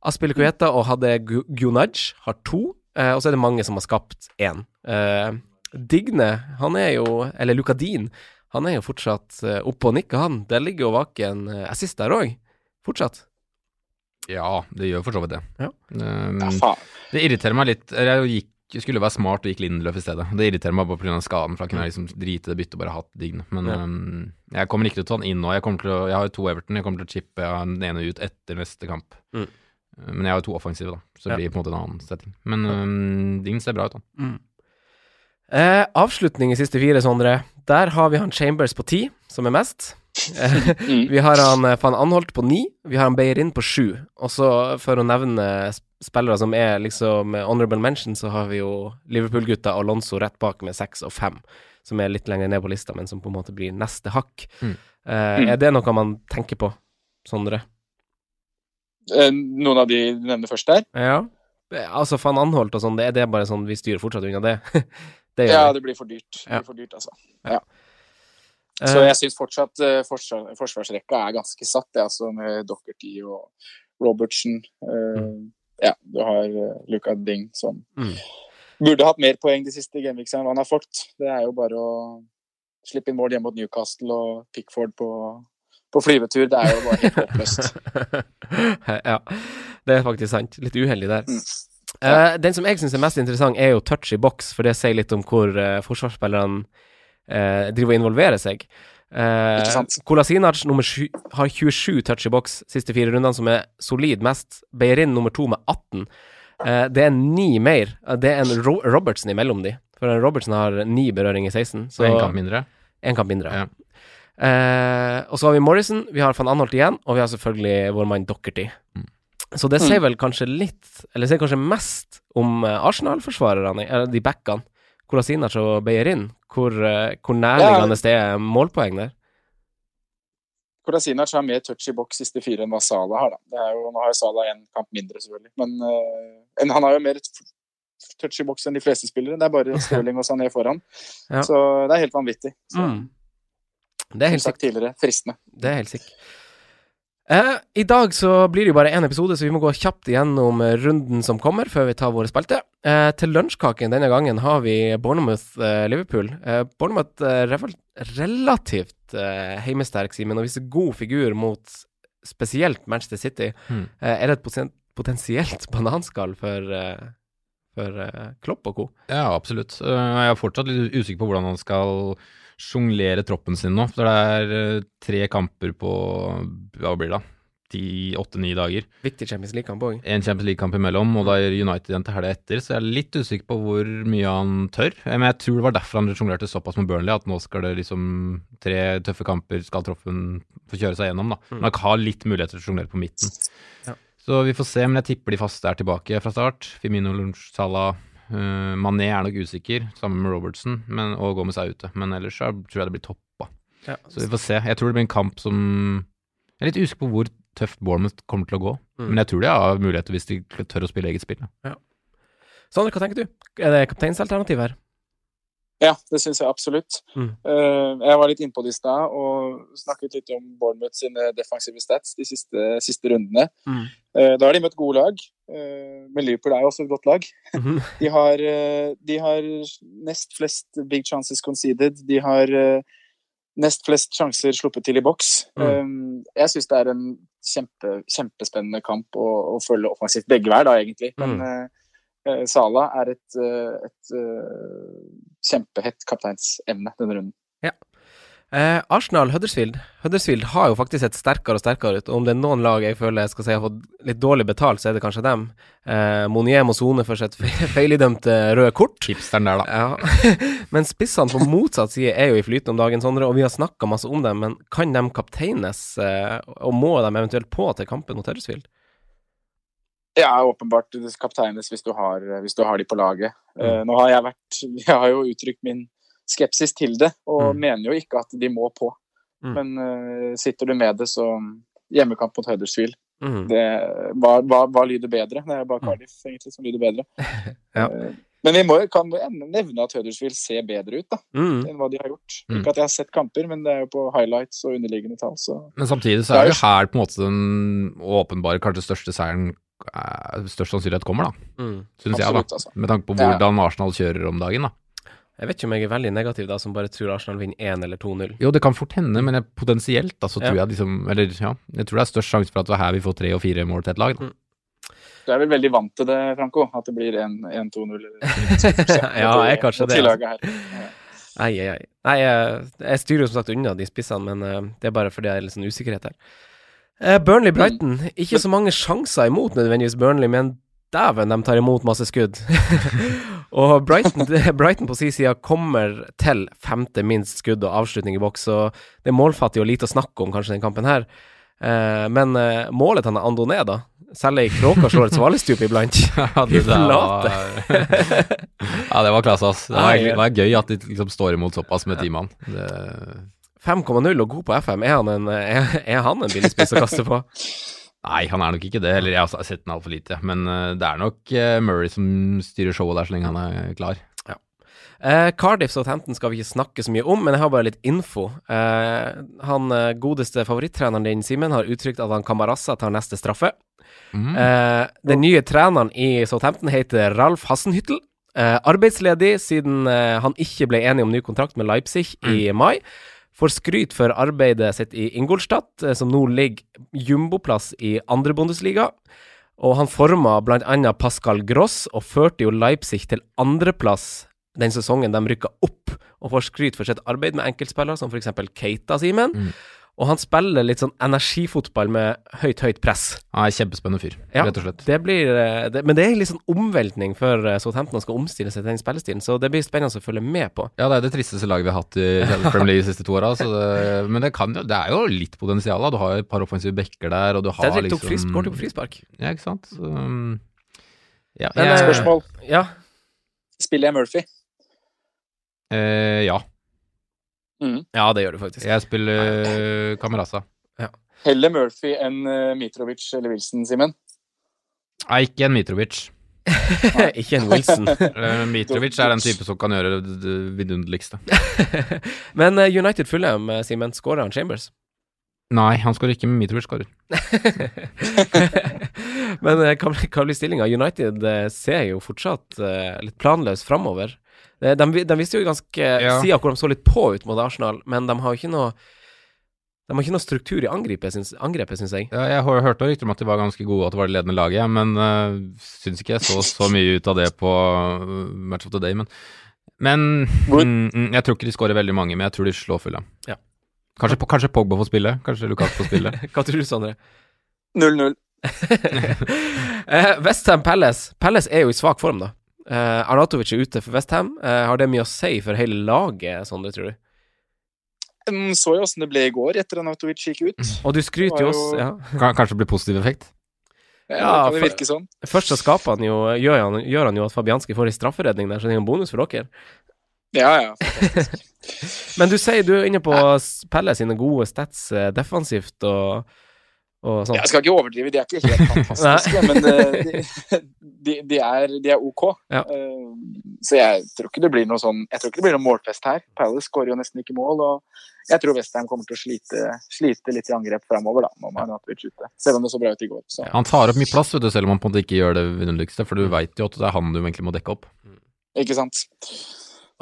Aspilicueta og Hade Gu- Gunaj har to. Eh, og så er det mange som har skapt én. Eh, Digne, han er jo Eller Lukadin, han er jo fortsatt eh, oppe og nikker, han. Der ligger jo vaken assist der òg. Fortsatt. Ja, det gjør for så vidt det. Ja. Um, Ja, det irriterer meg litt Jeg gikk, skulle være smart og gikk Lindeløf i stedet. Det irriterer meg bare pga. skaden, for da kunne jeg liksom drite i det byttet og bare hatt Dign. Men Ja. um, jeg kommer ikke til å ta han inn nå. Jeg, å, jeg har jo to Everton, jeg kommer til å chippe den ene ut etter neste kamp. Mm. Uh, Men jeg har jo to offensive, da, så det Ja. blir på en måte en annen setting. Men um, Dign ser bra ut, han. Eh, avslutning i siste fire, Sondre. Der har vi han Chambers på ti, som er mest. Eh, <laughs> vi har han eh, van Anholt på ni. Vi har han Beirin på sju. Og så, for å nevne spillere som er liksom eh, honorable mention, så har vi jo Liverpool-gutta Alonso rett bak med seks og fem, som er litt lenger ned på lista, men som på en måte blir neste hakk. Mm. Eh, Mm. Er det noe man tenker på, Sondre? Eh, Noen av de du nevner først der? Ja. Altså van Anholt og sånn, det, det er bare sånn vi styrer fortsatt unna det. <laughs> det Ja, det blir for dyrt. Det blir for dyrt, altså. Ja. Eh, Så jeg syns fortsatt uh, forsvar, forsvarsrekka er ganske satt, det, altså, med Dockerty og Robertsen. Mm. Ja, du har Luca Ding som Mm. burde hatt mer poeng de siste gameweeksene enn han har fått. Det er jo bare å slippe inn mål hjemme mot Newcastle og Pickford på, på flyvetur. Det er jo bare helt håpløst. <laughs> ja, det er faktisk sant. Litt uheldig der. Mm. Uh, den som jeg syns er mest interessant, er jo touch i boks, for det sier litt om hvor uh, forsvarsspillerne eh, driver og involverer seg. Eh, Ikke sant? Kolasinac har 27 touch i boks siste fire rundene, som er solid mest. Beirin nummer to med 18. Eh, det er ni mer. Eh, Det er en Ro Robertsen imellom de. For en Robertsen har ni berøring i 16. Så en kamp mindre. En kamp mindre. Ja. Eh, og så har vi Morrison, vi har van Anholt igjen, og vi har selvfølgelig vår mann Dockerty. Mm. Så det sier vel kanskje litt, eller sier kanskje mest om eh, Arsenal-forsvarerne, eller de backene. Kolasinac og Beyerin. Hvor, uh, hvor nærliggende ja. er målpoeng der. Kolasinac har mer touch i boks siste fire enn hva Salah har. Da. Det jo, nå har jo Salah en kamp mindre, selvfølgelig. Men uh, han har jo mer touch i boks enn de fleste spillere. Det er bare <laughs> Stirling og Sané foran. Ja. Så det er helt vanvittig. Så, Mm. Det er helt sikkert. fristende. Det er helt sikkert. Eh, I dag så blir det jo bare én episode, så vi må gå kjapt igjennom eh, runden som kommer, før vi tar våre spalte. Eh, til lunsjkaken denne gangen har vi Bournemouth-Liverpool. Eh, Bournemouth eh, relativt eh, heimesterk, Simen, og viser god figur mot spesielt Manchester City. Mm. Eh, er det et potensielt <laughs> bananskall for, eh, for eh, Klopp og co.? Ja, absolutt. Eh, Jeg er fortsatt litt usikker på hvordan han skal sjonglere troppen sin nå. For det er eh, tre kamper på hva blir det da? Åtte-ni dager. Viktig Champions League-kamp òg. En Champions League-kamp imellom, og da er United igjen til helga etter. Så jeg er litt usikker på hvor mye han tør. Eh, Men jeg tror det var derfor han sjonglerte såpass med Burnley, at nå skal det liksom tre tøffe kamper, skal troppen få kjøre seg gjennom, da. Men han har litt muligheter til å sjonglere på midten. Ja. Så vi får se, men jeg tipper de faste er tilbake fra start. Firmino, Lunch, Salah. Eh, Mané er nok usikker, sammen med Robertson, men, og Gomez er ute. Men ellers så tror jeg det blir toppa. Ja. Så vi får se. Jeg tror det blir en kamp som Jeg er litt usikker på hvor tøft Bournemouth kommer til å gå. Mm. Men jeg tror de har muligheter hvis de tør å spille eget spill. Ja. Sander, hva tenker du? Er det kapteinsalternativ her? Ja, det syns jeg absolutt. Mm. Eh, jeg var litt innpå det i stad og snakket litt om Bournemouth sine defensive stats de siste, siste rundene. Mm. Eh, da har de møtt gode lag, eh, men Liverpool er jo også et godt lag. Mhm. <laughs> De har, de har nest flest big chances conceded. De har nest flest sjanser sluppet til i boks. Eh, jeg syns det er en kjempe, kjempespennende kamp å, å følge offensivt begge hver, da, egentlig. Men Mm. Sala er et, eh, et eh, kjempehett kapteinsemne denne runden. Eh, Arsenal Huddersfield Huddersfield har jo faktisk sett sterkere og sterkere ut. Og om det er noen lag jeg føler jeg skal si har fått litt dårlig betalt, så er det kanskje dem. Eh, Monier må sone for sitt fe- <laughs> feilidømte røde kort. Hipsteren der, da. Ja. <laughs> men spissene på motsatt side er jo i flyten om dagen, Sondre, og vi har snakka masse om dem. Men kan de kapteines, eh, og må de eventuelt på til kampen mot Huddersfield? Ja, åpenbart kapteines hvis du har, hvis du har de på laget. Mm. nå har jeg vært Jeg har jo uttrykt min skepsis til det, og Mm. mener jo ikke at de må på. Mm. Men uh, sitter du med det, så Hjemmekamp mot Huddersfield. Mm. Det, hva, hva, hva lyder bedre? Det er bare Cardiff egentlig som lyder bedre. <laughs> Ja. Eh, Men vi må, kan nevne at Huddersfield ser bedre ut da, Mm. enn hva de har gjort. Mm. Ikke at jeg har sett kamper, men det er jo på highlights og underliggende tall. Så Men samtidig så er det jo her på en måte den åpenbare, kanskje største seieren eh, størst sannsynlighet kommer, da. Mm. Syns jeg, da. altså. Med tanke på hvordan Arsenal kjører om dagen, da. Jeg vet ikke om jeg er veldig negativ, da, som bare tror Arsenal vinner 1 eller 2-0. Jo, det kan fort hende, men jeg, potensielt da, så Ja. jeg liksom Eller ja, jeg tror det er størst sjanse for at det er her vi får tre og fire mål til et lag. Da. du er vel veldig vant til det, Franco? At det blir 1-2-0? <laughs> Ja, jeg er kanskje det, altså. Nei, ei, ei. Nei, jeg, jeg styrer jo som sagt unna de spissene, men eh, det er bare fordi det er litt sånn usikkerhet her. Eh, Burnley-Brighton. Ikke så mange sjanser imot nødvendigvis Burnley, men dæven, de tar imot masse skudd. <laughs> og Brighton, <laughs> <laughs> Brighton på sin side kommer til femte minst skudd og avslutning i boks, så det er målfattig og lite å snakke om kanskje den kampen her. Uh, men uh, målet til Andoné, da? Selv ei kråke slår et svalestup iblant. Ja, det var- ja, det var klasse, ass. Det var, det var gøy at de liksom står imot såpass med ti mann. Det- 5,0 og god på FM. Er han en, er, er han en billig spiss å kaste på? <laughs> Nei, han er nok ikke det. Eller jeg har sett den altfor lite. Men eh, det er nok eh, Murray som styrer showet der så lenge han er klar. Eh, Cardiff Southampton skal vi ikke snakke så mye om, men jeg har bare litt info. Eh, han godeste favorittreneren din, Simen, har uttrykt at han Camarasa tar neste straffe. Mm. Eh, den nye treneren i Southampton heter Ralf Hassenhyttel. Arbeidsledig siden han ikke ble enig om ny kontrakt med Leipzig i mai. Får skryt for arbeidet sitt i Ingolstadt, eh, som nå ligger jumboplass i andre Bundesliga. Og han forma annet Pascal Gross, og førte jo Leipzig til andreplass den sesongen de rykka opp, og får skryt for sitt arbeid med enkeltspillere, som f.eks. Keita Simen. Mm. Og han spiller litt sånn energifotball med høyt, høyt press. Han er en kjempespennende fyr, Ja, rett og slett. Det blir, eh, det, men det er litt sånn omveltning før eh, Southampton skal omstille seg til den spillestilen, så det blir spennende å følge med på. Ja, det er det tristeste laget vi har hatt i Premier League de siste to åra. Men det, kan, det er jo litt potensial. da. Du har et par offensive backer der, og du har Cedric liksom tok fris, går til på frispark. Ja, ikke sant. Så, um, ja, Men, jeg, eh, Spørsmål. Ja. Spiller jeg Murphy? eh, ja. Ja, det gjør du faktisk. Jeg spiller Kamerasa. Ja. Heller Murphy enn eh, Mitrovic eller Wilson, Simen? Nei, ikke en Mitrovic. ikke en Wilson. <laughs> Eh, Mitrovic er den type som kan gjøre det, vidunderligste. <laughs> men eh, United Fulham, med Simen, skårer han Chambers? Nei, han skårer ikke med Mitrovic skårer. <laughs> Men eh, hva blir- stillinga? United eh, ser jo fortsatt eh, litt planløs framover. De, de, de visste jo ganske Ja. sida hvor de så litt på ut mot Arsenal, men de har jo ikke noe De har ikke noe struktur i angrepet, syns, angrepet, syns jeg. Ja, jeg har hørte rykter om at de var ganske gode, at det var det ledende laget, men uh, syns ikke jeg så så mye ut av det på uh, Match of the Day. Men, men mm, mm, jeg tror ikke de skårer veldig mange, men jeg tror de slår fulle. Ja. Kanskje, kanskje Pogba får spille, kanskje Lukas får spille. <laughs> Hva tror du, Sondre? 0-0. <laughs> eh, Westham Palace. Palace er jo i svak form, da. Eh, Arnatovic er ute for Westham. Uh, har det mye å si for hele laget, Sondre, tror du? Mm, Så jo åssen det ble i går etter at Anatovic gikk ut. Og du skryter jo også ja. <laughs> Kan, kanskje det blir positiv effekt? Ja, Ja, det kan det virke sånn. Først så skaper han jo gjør han, gjør han jo at Fabianski får ei strafferedning der, så det er en bonus for dere. Ja, ja. <laughs> Men du sier du er inne på Pelle sine gode stats eh, defensivt og. Jeg skal ikke overdrive, de er ikke helt <laughs> fantastiske, men eh, de, <laughs> de, de, er, de er ok. Ja. Eh, Så jeg tror ikke det blir noe sånn Jeg tror ikke det blir noe målfest her. Palace skårer jo nesten ikke mål, og jeg tror Westham kommer til å slite, slite litt i angrep framover, da, når man har ute. Selv om det så bra ut i går. Så. Han tar opp mye plass, vet du, selv om han på en måte ikke gjør det vidunderligste, for du veit jo at det er han du egentlig må dekke opp. Ikke sant?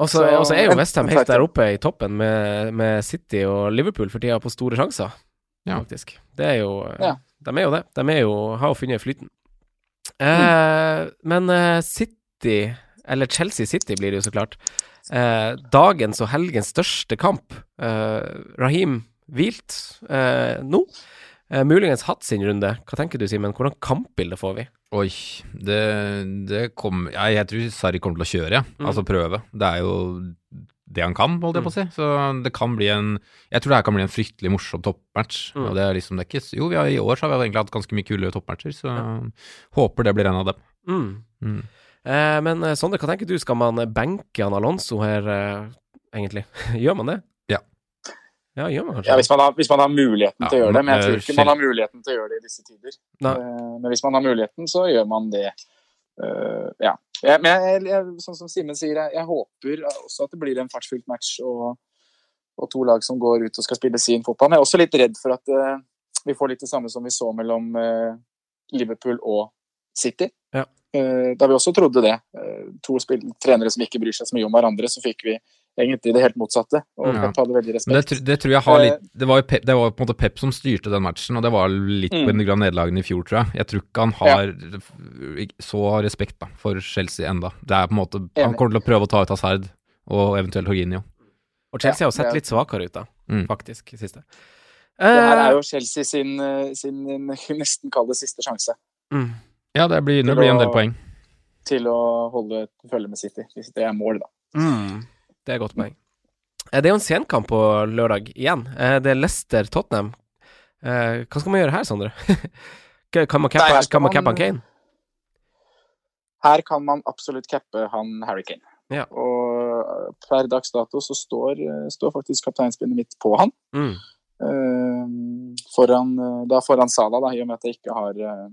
Og så er jo Westham helt der oppe i toppen med, med City og Liverpool for tida på store sjanser, Ja. faktisk. Det er jo Ja. De er jo det. De er jo, har jo funnet flyten. Mm. Eh, men eh, City, eller Chelsea City blir det jo så klart, eh, dagens og helgens største kamp. Eh, Rahim hvilt eh, nå. Eh, muligens hatt sin runde. Hva tenker du, Simen? Hvordan kampbilde får vi? Oi, det, det kom jeg, Jeg tror Sarri kommer til å kjøre, ja. Mm. altså prøve. Det er jo det han kan, holdt jeg på å si. Så det kan bli en Jeg tror det her kan bli en fryktelig morsom toppmatch. Mm. Og det er liksom det ikke Jo, vi har, i år så har vi egentlig hatt ganske mye kule toppmatcher, så håper det blir en av dem. Mm. Mm. Eh, men eh, Sondre, hva tenker du? Skal man benke han Alonso her, eh, egentlig? <laughs> gjør man det? Ja. Ja, gjør man kanskje Ja, hvis man har, hvis man har muligheten Ja, til å gjøre det. Men jeg tror eh, ikke man har muligheten til å gjøre det i disse tider. Nei. Eh, Men hvis man har muligheten, så gjør man det. Uh, ja. Jeg, men jeg, jeg, sånn som Simen sier, jeg, håper også at det blir en fartsfylt match og, og to lag som går ut og skal spille sin fotball. Men jeg er også litt redd for at uh, vi får litt det samme som vi så mellom uh, Liverpool og City. Ja. Uh, da vi også trodde det. To spill, trenere som ikke bryr seg så mye om hverandre, så fikk vi egentlig det helt motsatte. Og Ja. Pep hadde veldig respekt. det, det tror jeg har Eh, litt Det var jo Pep, det var på en måte Pep som styrte den matchen, og det var litt på Mm. en grad nederlagene i fjor, tror jeg. Jeg tror ikke han har så respekt da, for Chelsea enda. Det er på en måte Han kommer til å prøve å ta ut Hazard og eventuelt Horginio. Og Chelsea Ja, har jo sett litt svakere ut, da, Mm. faktisk, i siste. Det her Eh, er jo Chelsea sin, sin, sin <laughs> nesten kalde siste sjanse mm. Ja, det blir, det Det blir en del poeng. til å holde følge med City, hvis det er mål, da. Mm. Det er et godt poeng. Eh, Det er jo en senkamp på lørdag igjen. Eh, Det er Leicester-Tottenham. Eh, Hva skal man gjøre her, Sondre? <laughs> kan man cappe han Kane? Her kan man absolutt cappe han Harry Kane. Ja. Og per dags dato så står, står faktisk kapteinspinnet mitt på han. Mm. Eh, foran, da foran Sala, da, i og med at jeg ikke har, eh,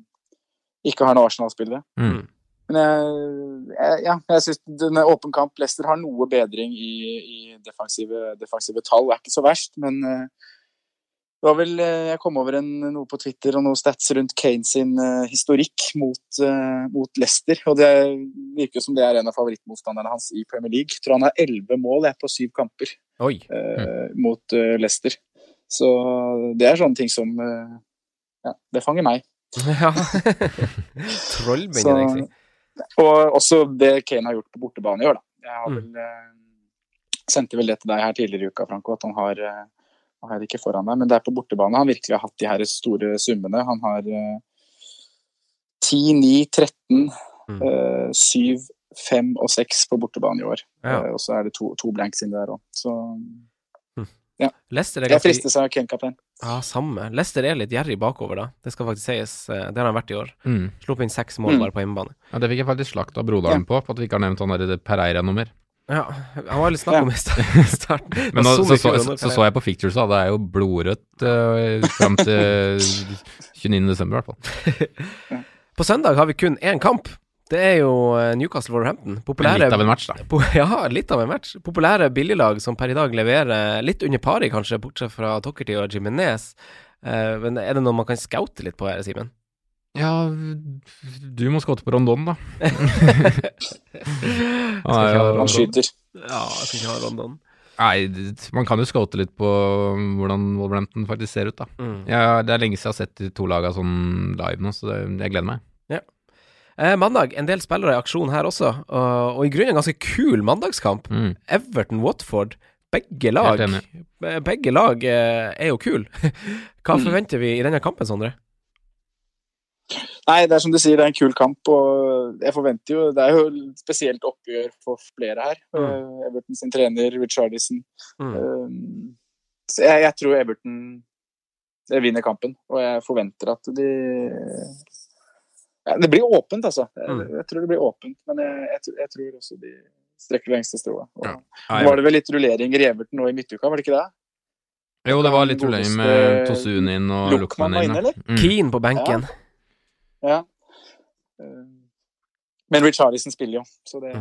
ikke har noen Arsenal-spillere. Mm. Men jeg, ja, jeg syns den er åpen kamp Leicester har noe bedring i, i defensive, defensive tall. Det er ikke så verst, men eh, det var vel eh, Jeg kom over en, noe på Twitter og noen stats rundt Kane sin eh, historikk mot, mot Leicester. Og det virker som det er en av favorittmotstanderne hans i Premier League. Jeg tror han har elleve mål jeg, på syv kamper mm. uh, mot Leicester. Så det er sånne ting som uh, Ja, det fanger meg. <laughs> ja. Jeg si. Og også det Kane har gjort på bortebane i år, da. Jeg har Mm. vel, eh, sendte vel det til deg her tidligere i uka, Franco, at han har eh, Nå har jeg det ikke foran meg, men det er på bortebane han virkelig har hatt de her store summene. Han har eh, 10, 9, 13, Mm. eh, 7, 5 og 6 på bortebane i år. Ja. Eh, og så er det to, to blanks inni der òg. Så Leicester er jeg fristes av Kane-kaptein. Ja, samme. Leicester er litt gjerrig bakover, da. Det skal faktisk sies. eh, Det har han vært i år. Mm. Slo inn seks mål Mm. bare på hjemmebane. Ja, det fikk jeg faktisk slakt av broderen på, på at vi ikke har nevnt han der Pereira-nummer. mer. Ja, han var litt snakk Ja. om i starten. <laughs> Men nå, så, så, så, så, så jeg på Fictures, da. Det er jo blodrødt uh, fram til <laughs> 29. desember, i hvert fall. På søndag har vi kun én kamp. Det er jo eh, Newcastle-Wolverhampton. Populære litt av en match, da. Po <laughs> ja, litt av en match. Populære billiglag som per i dag leverer litt under pari, kanskje, bortsett fra Dockerty og Jimenez. Uh, men er det noe man kan scoute litt på her, Simen? Ja, du må scoute på Rondon, da. <laughs> <laughs> Han skyter. Ja, jeg skal ikke ha Rondon. Nei, man kan jo scoute litt på hvordan Wolverhampton faktisk ser ut, da. Mm. Ja, det er lenge siden jeg har sett de to lagene sånn live nå, så det, jeg gleder meg. Eh, mandag, en del spillere i aksjon her også, og, og i grunnen en ganske kul mandagskamp. Mm. Everton-Watford. Begge lag, be- begge lag eh, er jo kule. <laughs> Hva Mm. forventer vi i denne kampen, Sondre? Nei, det er som du sier, det er en kul kamp. og jeg forventer jo, Det er jo spesielt oppgjør for flere her. Mm. Eh, Everton sin trener, Richardison. Mm. Um, så jeg, jeg tror Everton eh, vinner kampen, og jeg forventer at de Det blir åpent, altså. Mm. jeg tror det blir åpent, men jeg, jeg, tror- jeg tror også de strekker lengste strået. Ja. Nå var det vel litt rullering i Everton nå i midtuka, var det ikke det? Jo, det var litt rullering med Tosunin Tosun inn og Luckman Luckman inn. eller? Mm. Keen på benken. Ja. ja. Men Richarlison spiller jo, så det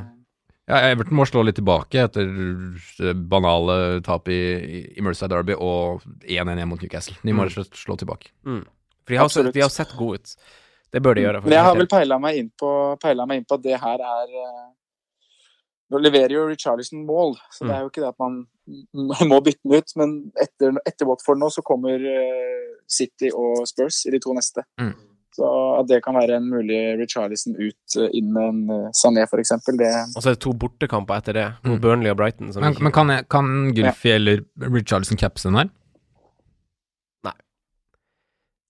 Ja, Everton må slå litt tilbake etter eh, banale tap i, i Merseyside Derby og 1-1 mot Newcastle. De må Mm. rett og slett slå tilbake. Mm. For de har, har sett gode ut. Det bør de gjøre. Men jeg har vel peila meg meg inn på at det her er eh, Nå leverer jo Richarlison mål, så Mm. det er jo ikke det at man <laughs> må bytte den ut. Men etter, etter Watford nå så kommer eh, City og Spurs i de to neste. Mm. Så at det kan være en mulig Richarlison ut eh, inn med en Sané f.eks., det Og så er det to bortekamper etter det, mot Mm. Burnley og Brighton. som Men, ikke- men kan, jeg, kan Gylfi eller Richarlison capse den her?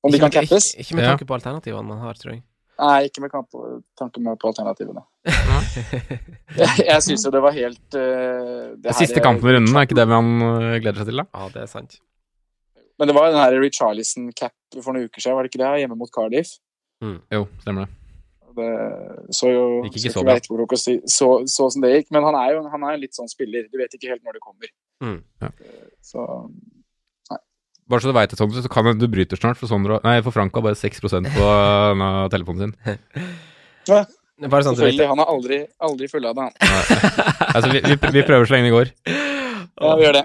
Om de Ikke kan cappes? Ikke, ikke med tanke på alternativene man har, tror jeg. Nei, ikke med kamp, tanke med på alternativene. <laughs> jeg jeg syns jo det var helt uh, det Siste kampen i runden, er ikke det man eh, gleder seg til, da? Ja, det er sant. Men det var den her Richarlison-cap for noen uker siden, var det ikke det? Hjemme mot Cardiff. Jo, stemmer det. Det så jo Gikk ikke så bra. si så, så som det gikk, men han er jo han er en litt sånn spiller. Du vet ikke helt når det kommer. Mm. Ja. Så Bare så du veit det, Sondre, så kan det- du bryter snart, for, Sondre, nei, for Frank har bare 6% på <laughs> denne telefonen sin. ja, Bare sånn at du vet selvfølgelig. Han har aldri, aldri fullada, han. <laughs> Altså, vi, vi, vi prøver så lenge det går. Ja, vi gjør det.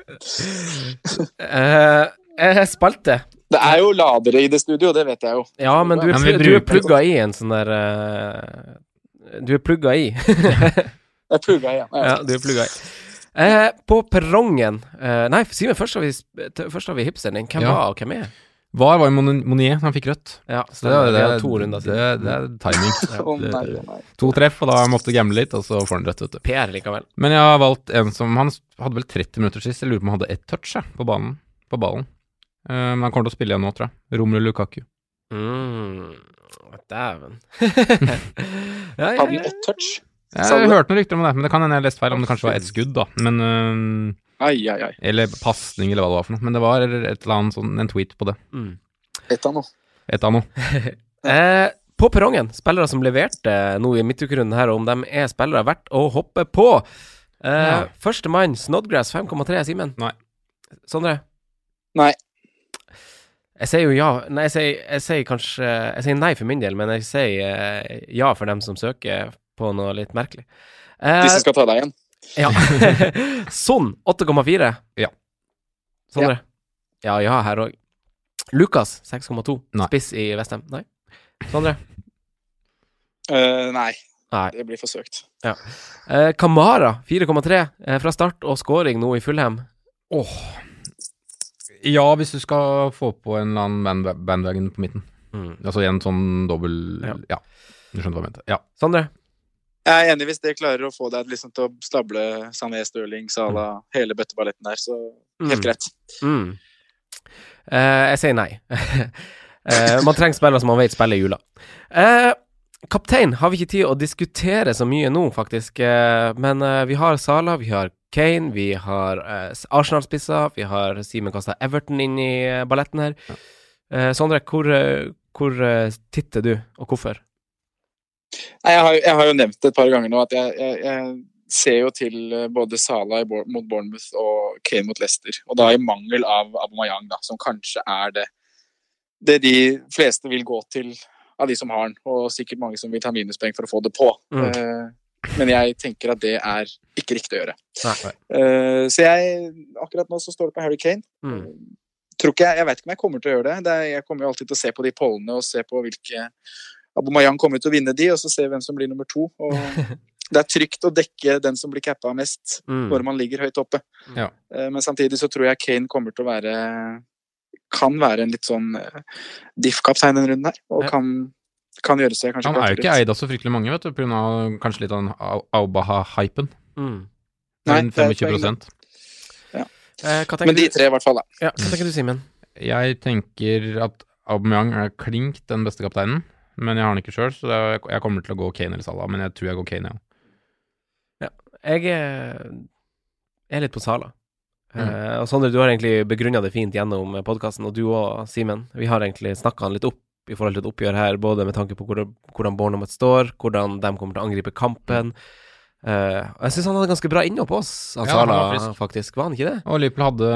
uh, spalte. Det er jo ladere i det studio, det vet jeg jo. Ja, men du er, Ja, du er plugga i en sånn der uh, Du er plugga i. <laughs> Jeg er plugga i ja, du er plugga i. Eh, på perrongen eh, Nei, Simen, først har vi, først har vi hipsteren din. Hvem Ja. var og hvem er? Var var Mon- Monier han fikk rødt? Ja, Så det, det, det, to runder det, siden. det er timing. <laughs> Å nei, å nei. To treff, og da måtte gamble litt, og så får han rødt, vet du. PR likevel. Men jeg har valgt en som Han hadde vel 30 minutter sist. Jeg lurer på om han hadde ett touch jeg, på banen. På ballen. Eh, men han kommer til å spille igjen nå, tror jeg. Romelu Lukaku. Mm. Dæven. <laughs> <laughs> ja, ja, Hadde han ja. ett touch? Jeg har hørt noen rykter om det, men det kan hende jeg har lest feil, om det kanskje var ett skudd, da. Men eh, Ai, ai, ai. Eller pasning, eller hva det var for noe. Men det var et eller annet sånn, en tweet på det. Mm. Et av noe. Et av noe. <laughs> Eh, på perrongen, spillere som leverte noe i midtukerunden her, om de er spillere verdt å hoppe på. Eh, Ja. Førstemann, Snodgrass 5,3, Simen. Nei. Sondre? Nei. Jeg sier jo ja Nei, jeg sier, jeg sier kanskje Jeg sier nei for min del, men jeg sier eh, ja for dem som søker på noe litt merkelig. Eh, De som skal ta deg igjen. Ja. <laughs> Sånn, 8,4. Ja. Sondre? Ja, ja, her òg. Lukas, 6,2. Spiss i Vestheim. Nei. Sondre? Uh, nei, Nei. det blir forsøkt. Ja. Eh, Kamara, 4,3. Eh, fra start og scoring nå i Fullhem. Åh. Ja, hvis du skal få på en eller annen band bandwagon på midten. Altså i en sånn dobbel Ja. ja. Du skjønte hva jeg mente. Ja. Sondre? Jeg er enig hvis det klarer å få deg liksom til å stable Sané, Stirling, Sala, hele bøtteballetten der, så helt Mm. greit. Mm. Uh, jeg sier nei. uh, <laughs> man trenger spillere som man vet spiller i jula. Uh, kaptein har vi ikke tid å diskutere så mye nå, faktisk. Men vi har Sala, vi har Kane, vi har Arsenal-spisser, vi har Simen kasta Everton inn i balletten her. Sondre, hvor, hvor titter du, og hvorfor? Nei, jeg, har, jeg har jo nevnt det et par ganger nå at jeg, jeg, jeg ser jo til eh, både Salah mot Bournemouth og Kane mot Leicester. Og da i mangel av Aubameyang, da, som kanskje er det, det de fleste vil gå til av de som har den, og sikkert mange som vil ta minuspoeng for å få det på. Mm. Eh, men jeg tenker at det er ikke riktig å gjøre. Eh, så jeg, akkurat nå så står det på Harry Kane. Mm. Tror ikke jeg, jeg vet ikke om jeg kommer til å gjøre det. det er, jeg kommer jo alltid til å se på de pollene og se på hvilke Abomayang kommer til å vinne de, og så ser vi hvem som blir nummer to. Og <laughs> det er trygt å dekke den som blir cappa mest Mm. når man ligger høyt oppe. Ja. Eh, Men samtidig så tror jeg Kane kommer til å være kan være en litt sånn eh, diff-kaptein denne runden her, og Ja. kan, kan gjøre seg kanskje Han er jo ikke eid av så fryktelig mange, vet du, pga. kanskje litt av den Aubaha-hypen. Mm. Nei, Men det er 25 Eh, Men de tre, i hvert fall. da. Ja, hva tenker du, Simen? Jeg tenker at Aubameyang er klink den beste kapteinen, men jeg har den ikke sjøl, så er, jeg kommer til å gå Kane eller Salah, men jeg tror jeg går Kane, ja. Jeg er, litt på Sala. Mm. Uh, og Sondre, du har egentlig begrunna det fint gjennom podkasten, og du òg, Simen. Vi har egentlig snakka han litt opp i forhold til et oppgjør her, både med tanke på hvor, hvordan Bournemouth står, hvordan de kommer til å angripe kampen. Eh, og jeg syns han hadde ganske bra innhopp på oss, han Ja, han Sala, var faktisk. Var han ikke det? Og Liverpool hadde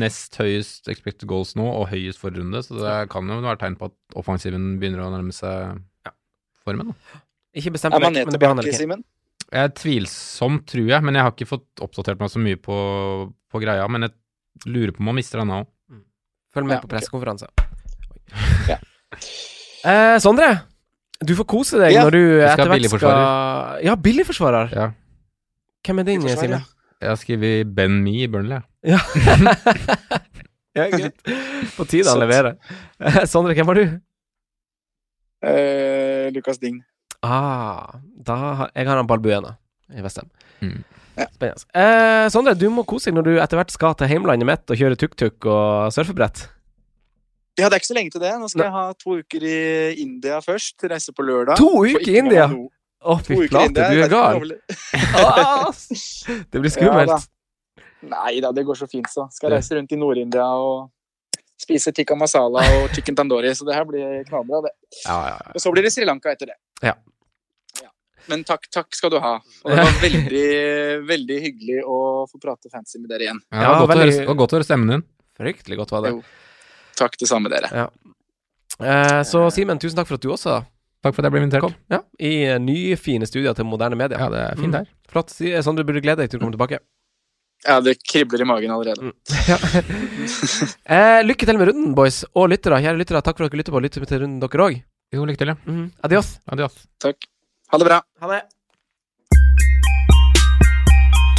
nest høyest expected goals nå, og høyest forrige runde, så det kan jo være tegn på at offensiven begynner å nærme seg ja. formen. Da. Ikke bestemt Er man vekk, men det blir han eller ikke. Simen? Jeg er tvilsom, tror jeg, men jeg har ikke fått oppdatert meg så mye på, på greia. Men jeg lurer på om han mister denne òg. Følg med Ja, på pressekonferanse. Okay. Ja. Eh, Sondre, du får kose deg Ja. når du ha etter hvert billigforsvarer. skal Ja, billigforsvarer. Ja. Hvem er din, Billigforsvarer, Simen? Jeg har skrevet Ben Me i Burnley. jeg. Ja. <laughs> ja, greit. <laughs> På tide han Søtt. leverer. <laughs> Sondre, hvem var du? Eh, Lukas Dign. Ah, da har, jeg har han Balbuena i Vestheim. Mm. Ja. Spennende. Eh, Sondre, du må kose deg når du etter hvert skal til heimlandet mitt og kjøre tuk-tuk og surfebrett. Ja, det er ikke så lenge til det. Nå skal jeg ha to uker i India først. Reise på lørdag. To uker i India? Å, fy flate, du er gal. <laughs> det blir <laughs> skummelt. Ja, da. Nei da, det går så fint, så. Skal reise rundt i Nord-India og spise tikka masala og chicken tandoori, så det her blir knallbra, det. ja, ja, ja. Og så blir det Sri Lanka etter det. Ja. Ja. Men takk, takk skal du ha. Og det var veldig, veldig hyggelig å få prate fancy med dere igjen. Ja, det var godt, å veldig- å høre stemmen din. Fryktelig godt var det. Jo. Takk det samme, dere. Eh, så Simen, tusen takk for at du også Takk for at jeg ble invitert. kom. Ja, I nye, nyfine studier til moderne media. Ja, det er fint her. Flott. Si- Sondre, burde glede deg til å komme tilbake. Ja, det kribler i magen allerede. <laughs> Ja. eh, lykke til med runden, boys. Og lyttere. Kjære lyttere, takk for at dere lytter på. Lytte til runden, dere òg. Jo, lykke til, ja. Mm. Adios. Adios. Takk. Ha det bra. Ha det.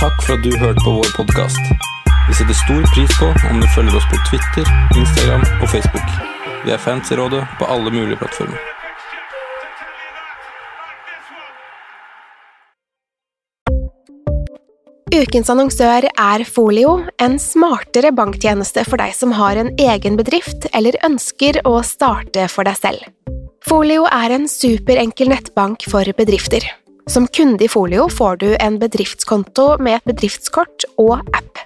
Takk for at du hørte på vår podkast. Vi setter stor pris på om du følger oss på Twitter, Instagram og Facebook. Vi er fans i rådet på alle mulige plattformer. Ukens annonsør er Folio, en smartere banktjeneste for deg som har en egen bedrift eller ønsker å starte for deg selv. Folio er en superenkel nettbank for bedrifter. Som kunde i Folio får du en bedriftskonto med et bedriftskort og app.